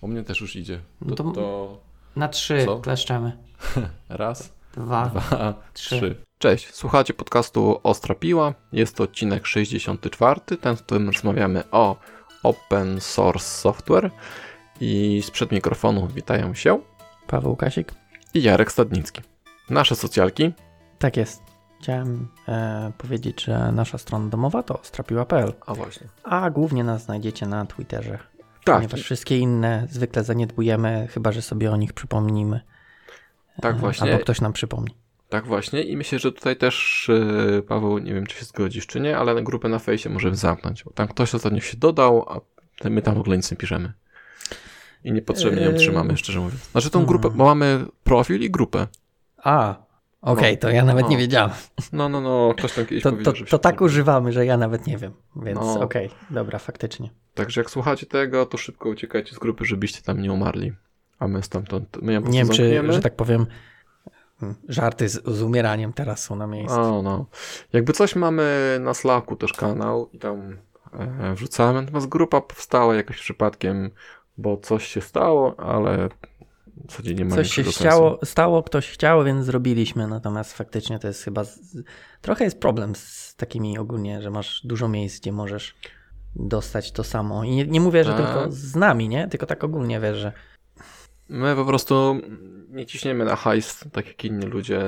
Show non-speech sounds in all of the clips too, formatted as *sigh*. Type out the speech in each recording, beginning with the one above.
U mnie też już idzie. No To, to- to Na trzy Co? *laughs* kleszczemy. raz, Dwa. dwa, trzy. trzy. Cześć, słuchacie podcastu Ostra Piła. Jest to odcinek 64, ten, w którym rozmawiamy o open source software. I sprzed mikrofonu witają się Paweł Kasik. i Jarek Stadnicki. Nasze socjalki. Tak jest. Chciałem e, powiedzieć, że nasza strona domowa to strapiła.pl, A właśnie. a głównie nas znajdziecie na Twitterze. Tak, Ponieważ wszystkie inne zwykle zaniedbujemy, chyba że sobie o nich przypomnimy. tak E, właśnie. Albo ktoś nam przypomni. Tak właśnie i myślę, że tutaj też yy, Paweł, nie wiem czy się zgodzisz czy nie, ale grupę na fejsie możemy zamknąć, bo tam ktoś ostatnio się dodał, a my tam w ogóle nic nie piszemy. I niepotrzebnie ją Eee. trzymamy, szczerze mówiąc. Znaczy tą Hmm. grupę, bo mamy profil i grupę. A, okej, No. to ja nawet No. nie wiedziałem. No, no, no, ktoś tam kiedyś To, powiedział, to, to tak używamy, że ja nawet nie wiem. Więc No. okej, dobra, faktycznie. Także jak słuchacie tego, to szybko uciekajcie z grupy, żebyście tam nie umarli. A my stamtąd, my Nie wiem, czy, że tak powiem, żarty z, z umieraniem teraz są na miejscu. O, no. Jakby coś mamy na Slacku też kanał i tam e, wrzucamy, natomiast grupa powstała jakoś przypadkiem, bo coś się stało, ale w zasadzie nie ma Coś się chciało, stało, ktoś chciał, więc zrobiliśmy. Natomiast faktycznie to jest chyba. Z... Trochę jest problem z takimi ogólnie, że masz dużo miejsc, gdzie możesz dostać to samo. I nie, nie mówię, że Tak. tylko z nami, nie? Tylko tak ogólnie wiesz, że. My po prostu nie ciśniemy na hajs, tak jak inni ludzie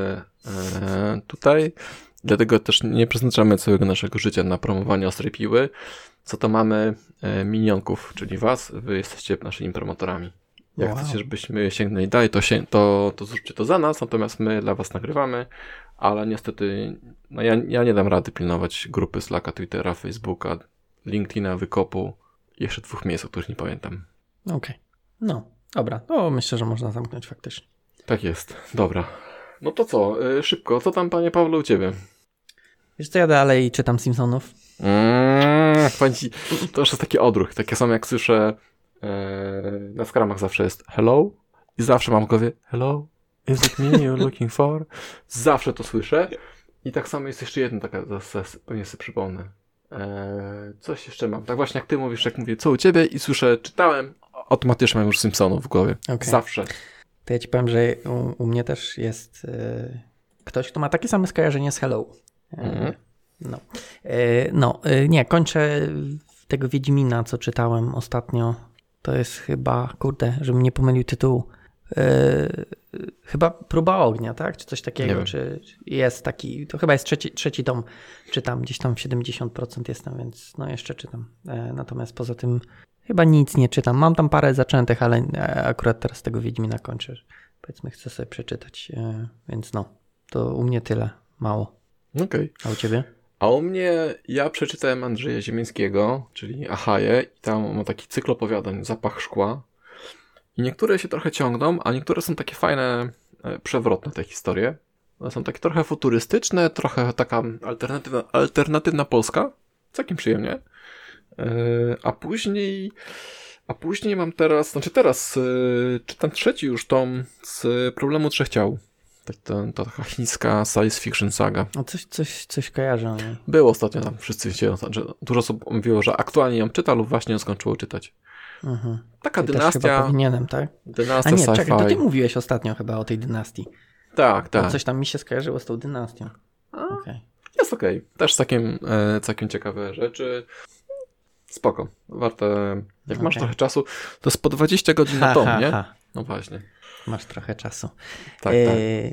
e, tutaj, dlatego też nie przeznaczamy całego naszego życia na promowanie ostrej piły, co to mamy e, minionków, czyli was, wy jesteście naszymi promotorami. Jak Wow. chcecie, żebyśmy sięgnęli dalej, to, się, to, to zróbcie to za nas, natomiast my dla was nagrywamy, ale niestety no ja, ja nie dam rady pilnować grupy Slacka, Twittera, Facebooka, LinkedIna, Wykopu jeszcze dwóch miejsc, o których nie pamiętam. Okej. No, dobra. To myślę, że można zamknąć faktycznie. Tak jest, dobra. No to co, y, szybko, co tam panie Pawle u ciebie? Wiesz co, ja dalej czytam Simpsonów. Mm, ci, to już jest taki odruch, takie samo jak słyszę e, na skramach zawsze jest hello i zawsze mam w głowie hello, is it me you're looking for? Zawsze to słyszę i tak samo jest jeszcze jedna taka, pewnie sobie przypomnę. E, coś jeszcze mam, tak właśnie jak ty mówisz, jak mówię co u ciebie i słyszę, czytałem, automatycznie mam już Simpsonów w głowie. Okej. Zawsze. To ja ci powiem, że u, u mnie też jest y, ktoś, kto ma takie same skojarzenie z Hello. Y, Mhm. No, Y, no nie, kończę tego Wiedźmina, co czytałem ostatnio. To jest chyba, kurde, żebym nie pomylił tytułu. Y, chyba Próba Ognia, tak? Czy coś takiego? Czy czy jest taki, to chyba jest trzeci, trzeci tom. Czytam, gdzieś tam w 70% jestem, więc no jeszcze czytam. E, natomiast poza tym chyba nic nie czytam. Mam tam parę zaczętych, ale e, akurat teraz tego Wiedźmina kończę. Powiedzmy, chcę sobie przeczytać, e, więc no, to u mnie tyle, mało. Okej. A u ciebie? A u mnie, ja przeczytałem Andrzeja Ziemińskiego, czyli Ahaję, i tam ma taki cykl opowiadań, zapach szkła. I niektóre się trochę ciągną, a niektóre są takie fajne, e, przewrotne te historie. One są takie trochę futurystyczne, trochę taka alternatywna, alternatywna Polska. Całkiem przyjemnie. E, A później, a później mam teraz, znaczy teraz e, czytam trzeci już tom z Problemu Trzech Ciał. Tak, to, to taka chińska science fiction saga. No coś, coś, coś kojarzę. Było ostatnio tam, wszyscy się, że dużo osób mówiło, że aktualnie ją czyta lub właśnie ją skończyło czytać. Mhm. Taka Ja też chyba dynastia, powinienem, tak? A dynastia nie, czekaj, to ty mówiłeś ostatnio chyba o tej dynastii. Tak, To tak. Coś tam mi się skojarzyło z tą dynastią. A, Okej. Jest okej. Też całkiem, e, całkiem ciekawe rzeczy. Spoko. Warte, jak masz Okej. trochę czasu, to jest po 20 godzin na tom, ha, nie? ha. No właśnie. Masz trochę czasu. Tak, tak. E,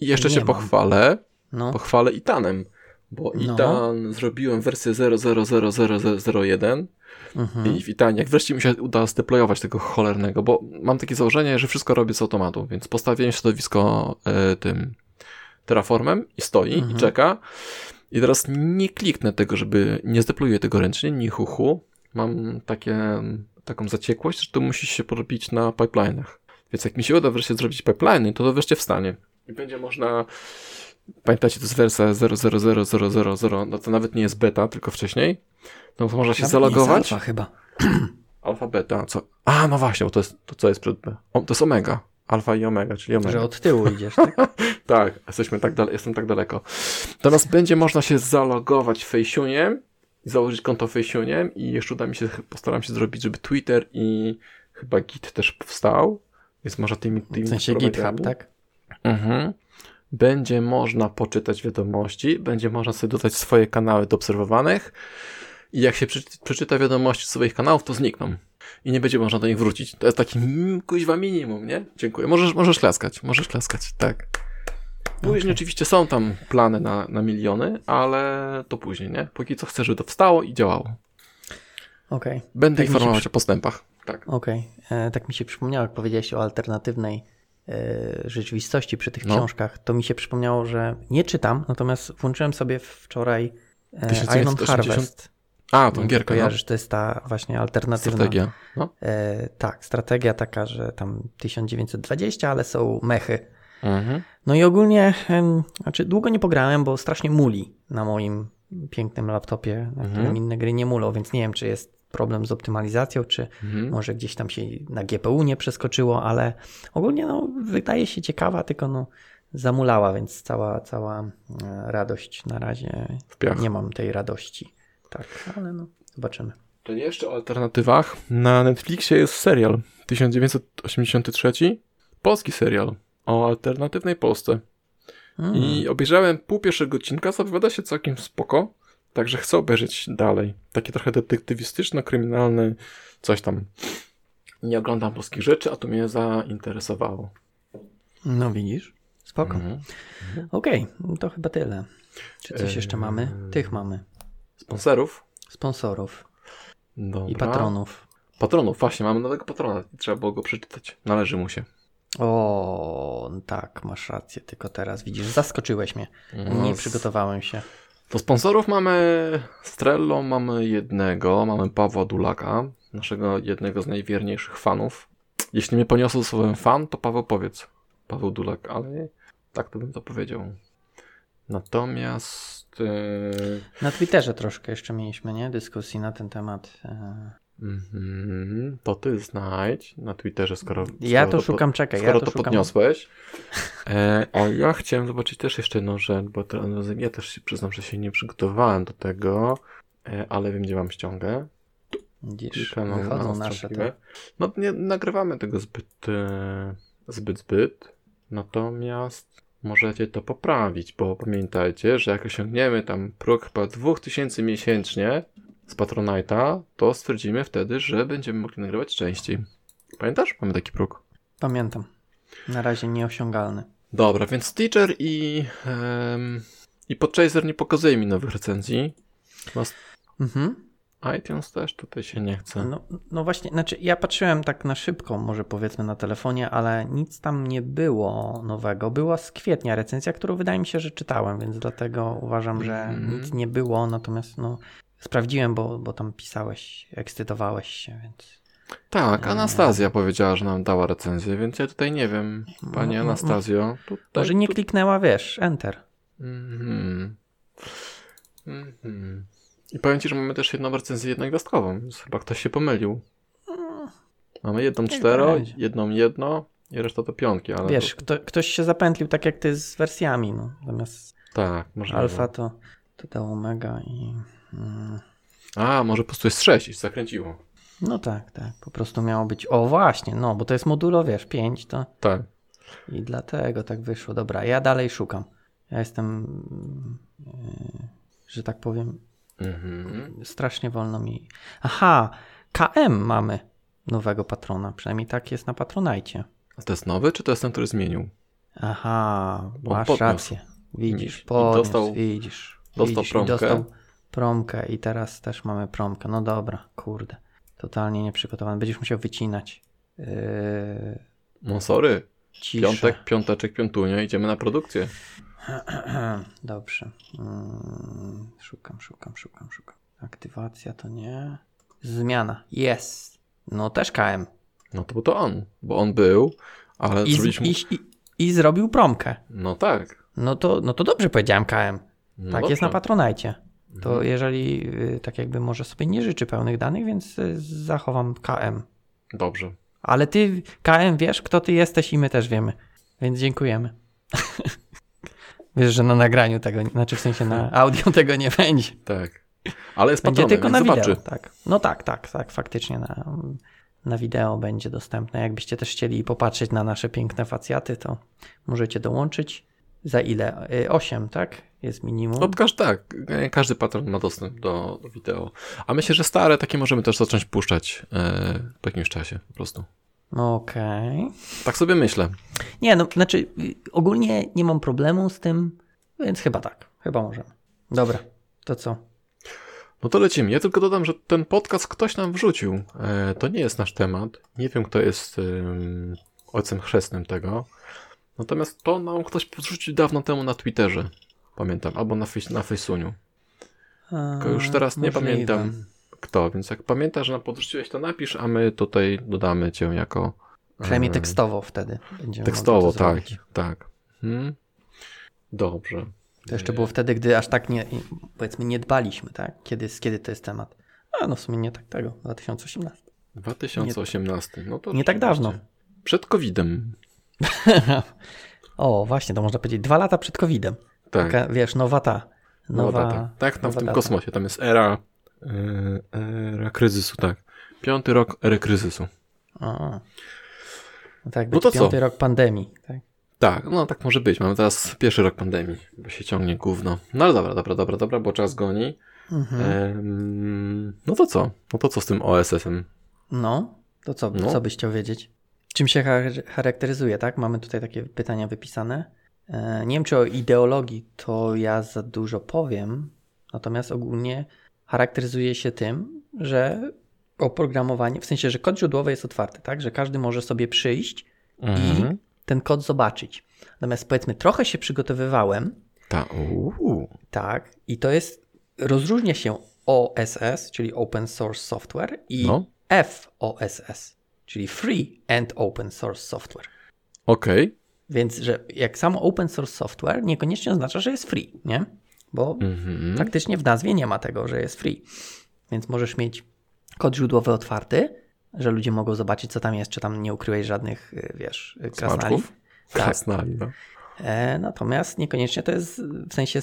I jeszcze nie się mam. pochwalę, no, pochwalę Itanem, bo No. Itan zrobiłem wersję 0.0.0.001 mhm. I w Itanii, jak wreszcie mi się uda zdeployować tego cholernego, bo mam takie założenie, że wszystko robię z automatu, więc postawiłem środowisko e, tym Terraformem i stoi Mhm. i czeka. I teraz nie kliknę tego, żeby nie zdeployuję tego ręcznie, ni huhu. Mam takie, taką zaciekłość, że to musi się porobić na pipeline'ach. Więc jak mi się uda wreszcie zrobić pipeliny, to to wreszcie wstanie. I będzie można Pamiętacie, to jest wersja 0.0.0.0.0, no to nawet nie jest beta, tylko wcześniej. No to można się Nawet zalogować. alfa chyba. *clears throat* Alfa, beta, co? A, no właśnie, bo to jest, to co jest przed B? O, to jest omega. Alfa i omega, czyli omega. Że od tyłu idziesz, *laughs* tak? Tak, jesteśmy tak dale- jestem tak daleko. Natomiast będzie można się zalogować Faceuniem, założyć konto Faceuniem i jeszcze uda mi się, postaram się zrobić, żeby Twitter i chyba Git też powstał, więc można tymi, tymi W sensie GitHub, tak? Mhm. Będzie można poczytać wiadomości, będzie można sobie dodać swoje kanały do obserwowanych i jak się przeczyta wiadomości z swoich kanałów, to znikną. I nie będzie można do nich wrócić. To jest taki kuźwa minimum, nie? Dziękuję. Możesz, możesz klaskać, możesz klaskać, tak. Później okay. oczywiście są tam plany na, na miliony, ale to później, nie? Póki co chcę, żeby to wstało i działało. Okej. Okay. Będę tak informować o postępach. Tak. Okej. Okay. E, tak mi się przypomniało, jak powiedziałeś o alternatywnej rzeczywistości przy tych no. książkach, to mi się przypomniało, że nie czytam, natomiast włączyłem sobie wczoraj e, Iron Harvest. A, tą gierkę. Kojarzysz, no. to jest ta właśnie alternatywna. Strategia. No. E, tak, strategia taka, że tam 1920, ale są mechy. Mhm. No i ogólnie, znaczy długo nie pograłem, bo strasznie muli na moim pięknym laptopie, na którym mhm. inne gry nie mulą, więc nie wiem, czy jest problem z optymalizacją, czy mhm. może gdzieś tam się na GPU nie przeskoczyło, ale ogólnie no, wydaje się ciekawa, tylko no, zamulała, więc cała, cała e, radość na razie nie mam tej radości. Tak, ale no, zobaczymy. To nie jeszcze o alternatywach. Na Netflixie jest serial 1983, polski serial o alternatywnej Polsce. Hmm. I obejrzałem pół pierwszego odcinka, zapowiada się całkiem spoko, także chcę obejrzeć dalej. Taki trochę detektywistyczno-kryminalny, coś tam. Nie oglądam polskich rzeczy, a to mnie zainteresowało. No widzisz? Spoko. Mhm. Okej, okay, to chyba tyle. Czy coś jeszcze mamy? Tych mamy. Sponsorów? Sponsorów. Dobra. I patronów. Patronów, właśnie, mamy nowego patrona. Trzeba było go przeczytać. Należy mu się. O, tak, masz rację, tylko teraz widzisz, zaskoczyłeś mnie. No, Nie przygotowałem się. To sponsorów mamy Strello, mamy jednego, mamy Pawła Dulaka, naszego jednego z najwierniejszych fanów. Jeśli mnie poniosło słowem fan, to Paweł powiedz. Paweł Dulak, ale tak to bym to powiedział. Natomiast. Yy... Na Twitterze troszkę jeszcze mieliśmy, nie? Dyskusji na ten temat. Mm-hmm. To ty znajdź na Twitterze, skoro. Ja to, to szukam, czekaj. Skoro ja to, to podniosłeś. *laughs* E, a ja chciałem zobaczyć też jeszcze jedną rzecz, bo to, ja też się przyznam, że się nie przygotowałem do tego, e, ale wiem, gdzie mam ściągę. Widzisz, wychodzą nasze te... No nie nagrywamy tego zbyt, e, zbyt, zbyt. Natomiast możecie to poprawić, bo pamiętajcie, że jak osiągniemy tam próg chyba 2000 miesięcznie z Patronite'a, to stwierdzimy wtedy, że będziemy mogli nagrywać częściej. Pamiętasz? Mamy taki próg. Pamiętam. Na razie nieosiągalny. Dobra, więc Teacher i, um, i Podchaser nie pokazuje mi nowych recenzji. Mhm iTunes też tutaj się nie chce. No, no właśnie, znaczy ja patrzyłem tak na szybko, może powiedzmy na telefonie, ale nic tam nie było nowego. Była z kwietnia recenzja, którą wydaje mi się, że czytałem, więc dlatego uważam, że mm. nic nie było, natomiast no sprawdziłem, bo, bo tam pisałeś, ekscytowałeś się, więc... Tak, Anastazja powiedziała, że nam dała recenzję, więc ja tutaj nie wiem, pani no, Anastazjo. Tutaj, może nie kliknęła, wiesz, enter. Mhm. Mhm. I powiem Ci, że mamy też jedną recenzję jednogwiazdkową, więc chyba ktoś się pomylił. Mamy jedną cztero, jedną jedno i reszta to piątki, ale... Wiesz, to... kto, ktoś się zapętlił tak jak ty z wersjami, no. Zamiast tak, może alfa to, to dało mega i... A, może po prostu jest 6 i zakręciło. No tak, tak. Po prostu miało być. O właśnie, no, bo to jest modulo, wiesz, 5 to. Tak. I dlatego tak wyszło. Dobra, ja dalej szukam. Ja jestem, yy, że tak powiem, Mhm. Strasznie wolno mi. Aha, KM mamy nowego patrona. Przynajmniej tak jest na Patronajcie. A to jest nowy, czy to jest ten, który zmienił? Aha, masz podniósł. rację. Widzisz, podniósł, dostał, widzisz. Dostał widzisz, promkę. Dostał promkę i teraz też mamy promkę. No dobra, kurde. Totalnie nieprzygotowany. Będziesz musiał wycinać. Yy... No sorry. Ciszę. Piątek, piąteczek, piątunia. Idziemy na produkcję. *clears throat* Dobrze. Hmm, szukam, szukam, szukam, szukam. Aktywacja to nie. Zmiana. Jest. No też KM. No to bo to on, bo on był, ale I, zrobiliśmy... i, i, I, zrobił promkę. No tak. No to, no to dobrze powiedziałem KM. No tak dobrze. jest na Patronajcie. To mhm. jeżeli y, tak jakby może sobie nie życzy pełnych danych, więc y, zachowam KM. Dobrze. Ale ty, KM, wiesz, kto ty jesteś i my też wiemy. Więc dziękujemy. *laughs* Wiesz, że na nagraniu tego, znaczy w sensie na audio *laughs* tego nie będzie. Tak. Ale jest Będzie patronem, tylko na wideo. Tak. No tak, tak, tak, faktycznie. Na, na wideo będzie dostępne. Jakbyście też chcieli popatrzeć na nasze piękne facjaty, to możecie dołączyć. Za ile? 8, tak? Jest minimum. Od każdy, tak, każdy patron ma dostęp do, do wideo. A myślę, że stare takie możemy też zacząć puszczać e, po jakimś czasie po prostu. Okej. Okay. Tak sobie myślę. Nie, no znaczy ogólnie nie mam problemu z tym, więc chyba tak. Chyba możemy. Dobra, to co? No to lecimy. Ja tylko dodam, że ten podcast ktoś nam wrzucił. E, to nie jest nasz temat. Nie wiem, kto jest e, ojcem chrzestnym tego. Natomiast to nam ktoś wrzucił dawno temu na Twitterze. Pamiętam, albo na, face, na Faceuniu. Tylko już teraz nie pamiętam kto, więc jak pamiętasz, że nam podrzuciłeś, to napisz, a my tutaj dodamy cię jako... Przynajmniej tekstowo wtedy będziemy Tekstowo, tak, tak. Hmm. Dobrze. To jeszcze było wtedy, gdy aż tak nie, powiedzmy, nie dbaliśmy, tak? Kiedy, kiedy to jest temat? A no w sumie nie tak tego, 2018. 2018, no to... Nie tak dawno. Przed COVID-em. *laughs* o, właśnie, to można powiedzieć dwa lata przed COVID-em. Tak. Taka, wiesz, nowa ta. Nowa, nowa data. Tak, tam w tym data. kosmosie, tam jest era, e, era kryzysu, tak. Piąty rok ery kryzysu. O. No tak, no to piąty co? rok pandemii, tak? Tak, no tak może być. Mamy teraz pierwszy rok pandemii, bo się ciągnie gówno. No ale dobra, dobra, dobra, dobra, bo czas goni. Mhm. Ehm, no to co? No to co z tym OSS-em? No, to co, no. co byś chciał wiedzieć? Czym się charakteryzuje, tak? Mamy tutaj takie pytania wypisane. E, nie wiem, czy o ideologii to ja za dużo powiem, natomiast ogólnie charakteryzuje się tym, że oprogramowanie, w sensie, że kod źródłowy jest otwarty, tak? Że każdy może sobie przyjść mhm. i ten kod zobaczyć. Natomiast powiedzmy, trochę się przygotowywałem. Ta, tak, i to jest, rozróżnia się OSS, czyli Open Source Software, i no. FOSS, czyli Free and Open Source Software. Okej. Okay. Więc, że jak samo open source software niekoniecznie oznacza, że jest free, nie? Bo mm-hmm. faktycznie w nazwie nie ma tego, że jest free. Więc możesz mieć kod źródłowy otwarty, że ludzie mogą zobaczyć, co tam jest, czy tam nie ukryłeś żadnych, y, wiesz, y, krasnali. *laughs* Tak. Krasnali, no. E, natomiast niekoniecznie to jest, w sensie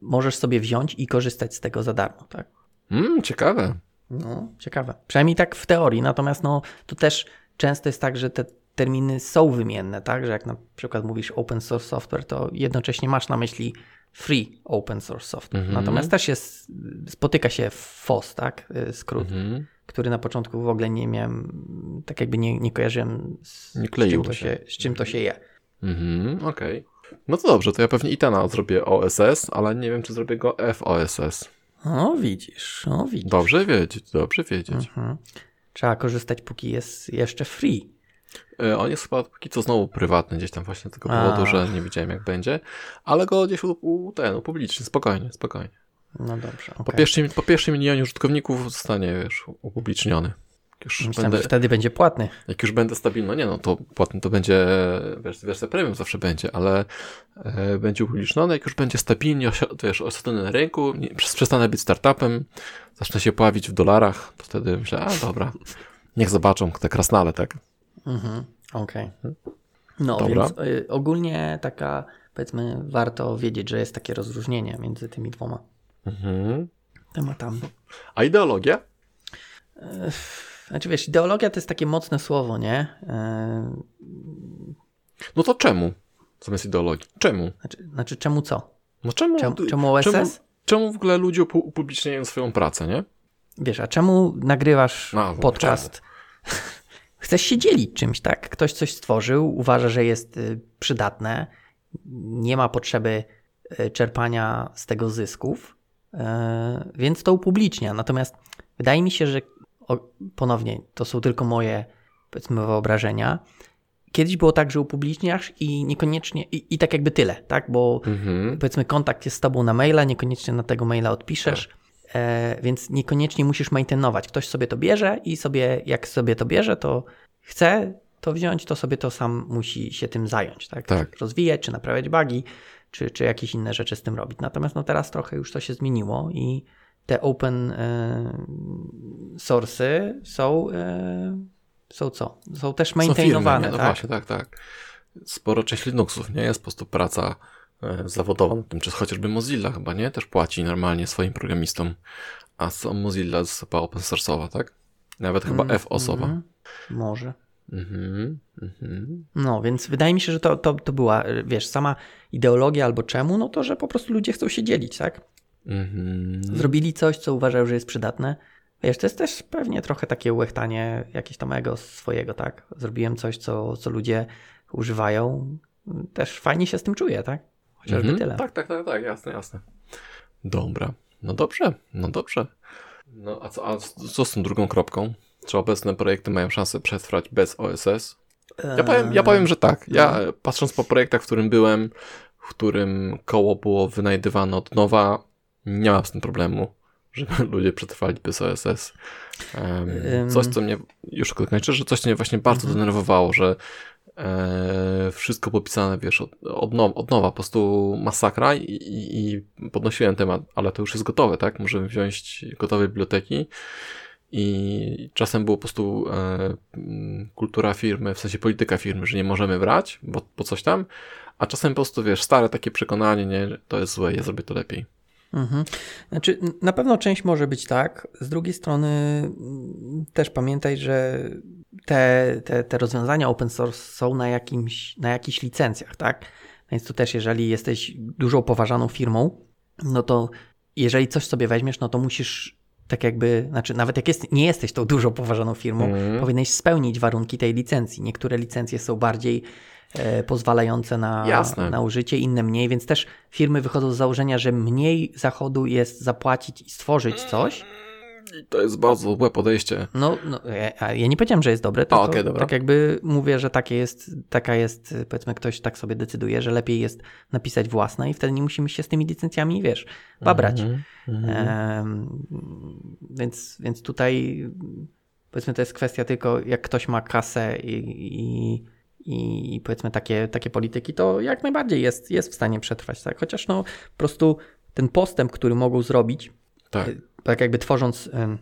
możesz sobie wziąć i korzystać z tego za darmo, tak? Mm, ciekawe. No, ciekawe. Przynajmniej tak w teorii, natomiast no, tu też często jest tak, że te terminy są wymienne, tak? Że jak na przykład mówisz open source software, to jednocześnie masz na myśli free open source software. -hmm. Natomiast też jest, spotyka się FOSS, tak? Y, skrót, -hmm. który na początku w ogóle nie miałem, tak jakby nie, nie kojarzyłem z, nie z, czym, to się, z czym to się je. Mhm, okej. Okay. No to dobrze, to ja pewnie Itana zrobię OSS, ale nie wiem, czy zrobię go FOSS. O, widzisz, o, widzisz. Dobrze wiedzieć, dobrze wiedzieć. Mhm. Trzeba korzystać, póki jest jeszcze free. E, on jest chyba póki co znowu prywatny gdzieś tam właśnie z tego powodu, że nie widziałem jak będzie, ale go gdzieś u, u ten, upubliczny, spokojnie, spokojnie. No dobrze. Okay. Po, pierwszym, po pierwszym milionie użytkowników zostanie, wiesz, upubliczniony. Myślałem, będę, wtedy będzie płatny. Jak już będę stabilny, no nie no, to płatny to będzie, wiesz, wersja premium zawsze będzie, ale e, będzie upubliczniony, jak już będzie stabilnie, wiesz, osadzony na rynku, nie, przestanę być startupem, zacznę się pławić w dolarach, to wtedy myślę, a dobra, niech zobaczą te krasnale, tak? Mhm, okej. Okay. No Dobra. więc y, ogólnie taka, powiedzmy, warto wiedzieć, że jest takie rozróżnienie między tymi dwoma mhm. tematami. A ideologia? Y, znaczy wiesz, ideologia to jest takie mocne słowo, nie? Y, no to czemu? Zamiast ideologii. Czemu? Znaczy, znaczy czemu co? No czemu? Czemu, czemu OSS? Czemu, czemu w ogóle ludzie upubliczniają swoją pracę, nie? Wiesz, a czemu nagrywasz no, podcast? *laughs* chcesz się dzielić czymś, tak? Ktoś coś stworzył, uważa, że jest y, przydatne, nie ma potrzeby y, czerpania z tego zysków, y, więc to upublicznia. Natomiast wydaje mi się, że ponownie to są tylko moje powiedzmy wyobrażenia. Kiedyś było tak, że upubliczniasz i niekoniecznie, i, i tak jakby tyle, tak? Bo mhm. powiedzmy kontakt jest z tobą na maila, niekoniecznie na tego maila odpiszesz. Tak. E, więc niekoniecznie musisz maintainować. Ktoś sobie to bierze i sobie, jak sobie to bierze, to chce to wziąć, to sobie to sam musi się tym zająć, tak? tak. Rozwijać, czy naprawiać bugi, czy, czy jakieś inne rzeczy z tym robić. Natomiast no teraz trochę już to się zmieniło i te open source'y są, e, są co? Są też maintainowane, no tak? Właśnie, tak, tak. Sporo część Linuxów, nie? Jest po prostu praca zawodowa na tym, czy chociażby Mozilla chyba, nie? Też płaci normalnie swoim programistom, a Mozilla jest chyba open source'owa, tak? Nawet chyba mm, F osoba. Mm. Może. Mhm, mhm. No, więc wydaje mi się, że to, to, to była, wiesz, sama ideologia albo czemu, no to, że po prostu ludzie chcą się dzielić, tak? Mhm. Zrobili coś, co uważają, że jest przydatne. Wiesz, to jest też pewnie trochę takie łechtanie jakieś tam ego swojego, tak? Zrobiłem coś, co, co ludzie używają. Też fajnie się z tym czuję, tak? Chociażby Mhm. tyle. Tak, tak, tak, tak, jasne, jasne. Dobra. No dobrze, no dobrze. No a co, a co z tą drugą kropką? Czy obecne projekty mają szansę przetrwać bez OSS? Ja powiem, ja powiem że tak. Ja patrząc po projektach, w którym byłem, w którym koło było wynajdywane od nowa, nie mam z tym problemu, żeby *laughs* ludzie przetrwali bez OSS. Um, coś, co mnie, już kończę, że coś, co mnie właśnie bardzo Mhm. denerwowało, że wszystko popisane, wiesz, od, od, now, od nowa, po prostu masakra i, i, podnosiłem temat, ale to już jest gotowe, tak? Możemy wziąć gotowe biblioteki i czasem było po prostu e, kultura firmy, w sensie polityka firmy, że nie możemy brać, bo, bo coś tam, a czasem po prostu, wiesz, stare takie przekonanie, nie, to jest złe, ja zrobię to lepiej. Mhm. Znaczy, na pewno część może być tak. Z drugiej strony mm, też pamiętaj, że te, te, te rozwiązania open source są na, jakimś, na jakichś licencjach, tak? Więc tu też, jeżeli jesteś dużo poważaną firmą, no to jeżeli coś sobie weźmiesz, no to musisz tak jakby, znaczy nawet jak jest, nie jesteś tą dużo poważaną firmą, Mhm. powinieneś spełnić warunki tej licencji. Niektóre licencje są bardziej pozwalające na, Jasne. na użycie, inne mniej, więc też firmy wychodzą z założenia, że mniej zachodu jest zapłacić i stworzyć coś. I to jest bardzo złe podejście. No, no ja, a ja nie powiedziałem, że jest dobre, tylko okej, dobra. tak jakby mówię, że takie jest, taka jest, powiedzmy ktoś tak sobie decyduje, że lepiej jest napisać własne i wtedy nie musimy się z tymi licencjami, wiesz, babrać. Mhm. Em, więc, więc tutaj powiedzmy to jest kwestia tylko jak ktoś ma kasę i, i, i powiedzmy takie, takie polityki, to jak najbardziej jest, jest w stanie przetrwać, tak? Chociaż no po prostu ten postęp, który mogą zrobić, Tak. y, tak jakby tworząc em,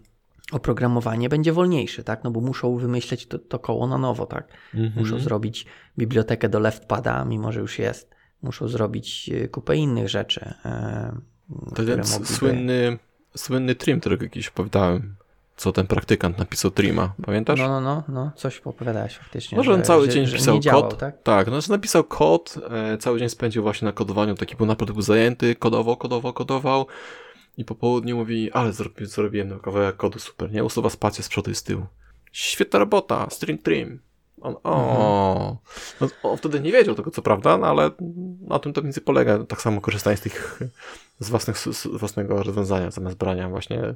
oprogramowanie, będzie wolniejszy, tak? No bo muszą wymyśleć to, to koło na nowo, tak? Muszą Mhm. zrobić bibliotekę do leftpada, mimo że już jest. Muszą zrobić y, kupę innych rzeczy. e, To które ten mogliby- słynny, słynny trim, którego kiedyś opowiadałem, co ten praktykant napisał trima, pamiętasz? No, no, no, no, coś opowiadałeś faktycznie. Może on cały dzień że pisał nie działał, kod. tak? Tak, no znaczy napisał kod, e, cały dzień spędził właśnie na kodowaniu, taki był naprawdę był zajęty, kodował, kodował, kodował i po południu mówi, ale zrobi, zrobiłem no, kawałek kodu, super, nie? Usuwa spację z przodu i z tyłu. Świetna robota, string trim. On, o, no, on wtedy nie wiedział tego, co prawda, no, ale na tym to między polega. Tak samo korzystanie z tych, z, własnych, z własnego rozwiązania, zamiast brania właśnie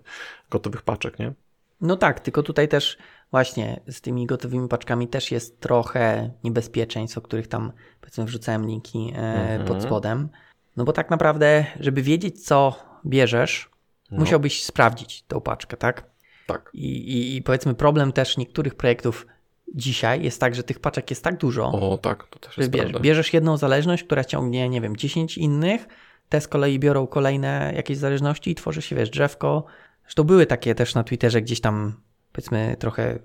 gotowych paczek, nie? No tak, tylko tutaj też właśnie z tymi gotowymi paczkami też jest trochę niebezpieczeństw, o których tam powiedzmy wrzucałem linki e, Mhm. pod spodem. No bo tak naprawdę, żeby wiedzieć, co bierzesz, No. musiałbyś sprawdzić tą paczkę, tak? Tak. I, i, I powiedzmy problem też niektórych projektów dzisiaj jest tak, że tych paczek jest tak dużo, O, tak, to też jest bierz, prawda. bierzesz jedną zależność, która ciągnie, nie wiem, 10 innych, te z kolei biorą kolejne jakieś zależności i tworzy się, wiesz, drzewko. Zresztą były takie też na Twitterze gdzieś tam, powiedzmy, trochę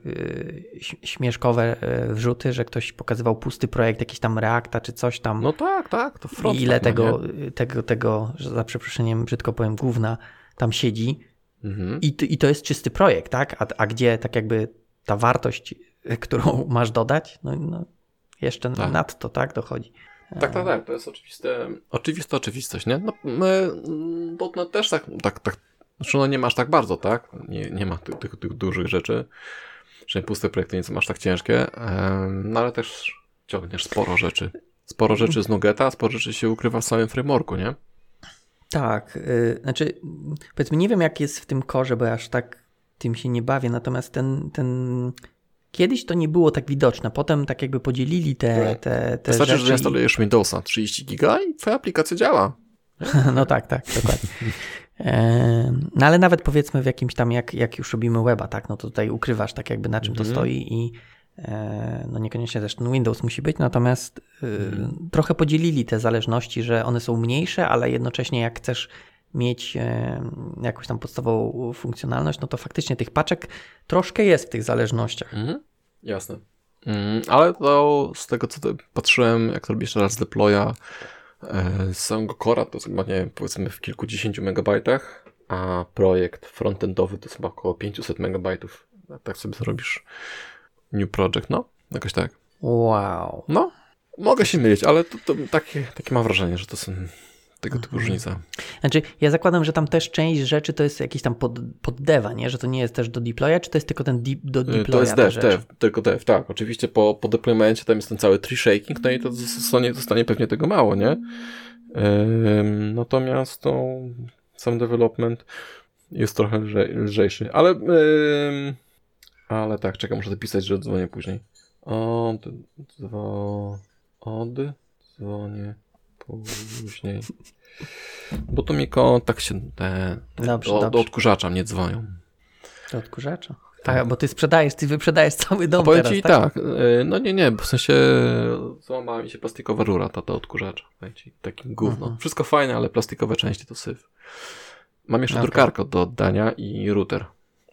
ś- śmieszkowe yy, wrzuty, że ktoś pokazywał pusty projekt, jakiś tam Reacta czy coś tam. No tak, tak, to front. I ile tak, no tego, nie? tego, tego, że za przeproszeniem brzydko powiem, gówna tam siedzi. Mhm. I, to- I to jest czysty projekt, tak? A, a gdzie tak jakby ta wartość, y, *laughs* którą masz dodać, no, no jeszcze Tak. nadto, tak, dochodzi. Tak, tak, tak, to jest oczywiste, oczywista oczywistość, nie? No, my, .NET też tak, tak, tak, znaczy no nie masz tak bardzo, tak? Nie, nie ma tych, tych, tych dużych rzeczy, że puste projekty nie są aż tak ciężkie, no ale też ciągniesz sporo rzeczy. Sporo rzeczy z Nugeta, sporo rzeczy się ukrywa w samym frameworku, nie? Tak, y, znaczy, powiedzmy, nie wiem jak jest w tym korze, bo ja aż tak tym się nie bawię, natomiast ten, ten kiedyś to nie było tak widoczne, potem tak jakby podzielili te, te, te Wystarczy, rzeczy. że instalujesz Windowsa 30 giga i twoja aplikacja działa. *laughs* No tak, tak, dokładnie. No ale nawet powiedzmy w jakimś tam, jak, jak już robimy weba, tak, no to tutaj ukrywasz tak jakby na czym to Mhm. stoi i e, no niekoniecznie też ten Windows musi być, natomiast y, Mhm. trochę podzielili te zależności, że one są mniejsze, ale jednocześnie jak chcesz mieć e, jakąś tam podstawową funkcjonalność, no to faktycznie tych paczek troszkę jest w tych zależnościach. Mhm. Jasne. Mm, ale to z tego, co patrzyłem, jak to robisz teraz deploya samego Cora, to chyba, nie wiem, powiedzmy w kilkudziesięciu megabajtach, a projekt frontendowy to jest chyba około 500 megabajtów. Tak sobie zrobisz New Project, no, jakoś tak. Wow. No, mogę się mylić, ale to, to takie, takie mam wrażenie, że to są tego typu Mhm. różnice. Znaczy, ja zakładam, że tam też część rzeczy to jest jakiś tam pod, pod deva, nie? Że to nie jest też do deploya, czy to jest tylko ten deep, do deploya? Y, To jest dev, dev, tylko dev, tak. Oczywiście po, po deploymencie tam jest ten cały tree shaking, no i to zostanie, zostanie pewnie tego mało, nie? Ym, natomiast to sam development jest trochę lżej, lżejszy, ale ym, ale tak, czekam, muszę dopisać, że dzwonię później. Od, dzwo, od, dzwonię później. Bo to mi kontakt się, te, Dobrze, do, dobrze. do odkurzacza mnie dzwonią. Do odkurzacza. Tak, bo ty sprzedajesz, ty wyprzedajesz cały dom powiem teraz, ci tak? tak, y, no nie, nie, bo w sensie złamała mi się plastikowa rura, ta do odkurzacza. Powiem ci, takim gówno. Mhm. Wszystko fajne, ale plastikowe części to syf. Mam jeszcze Okej. drukarkę do oddania i router.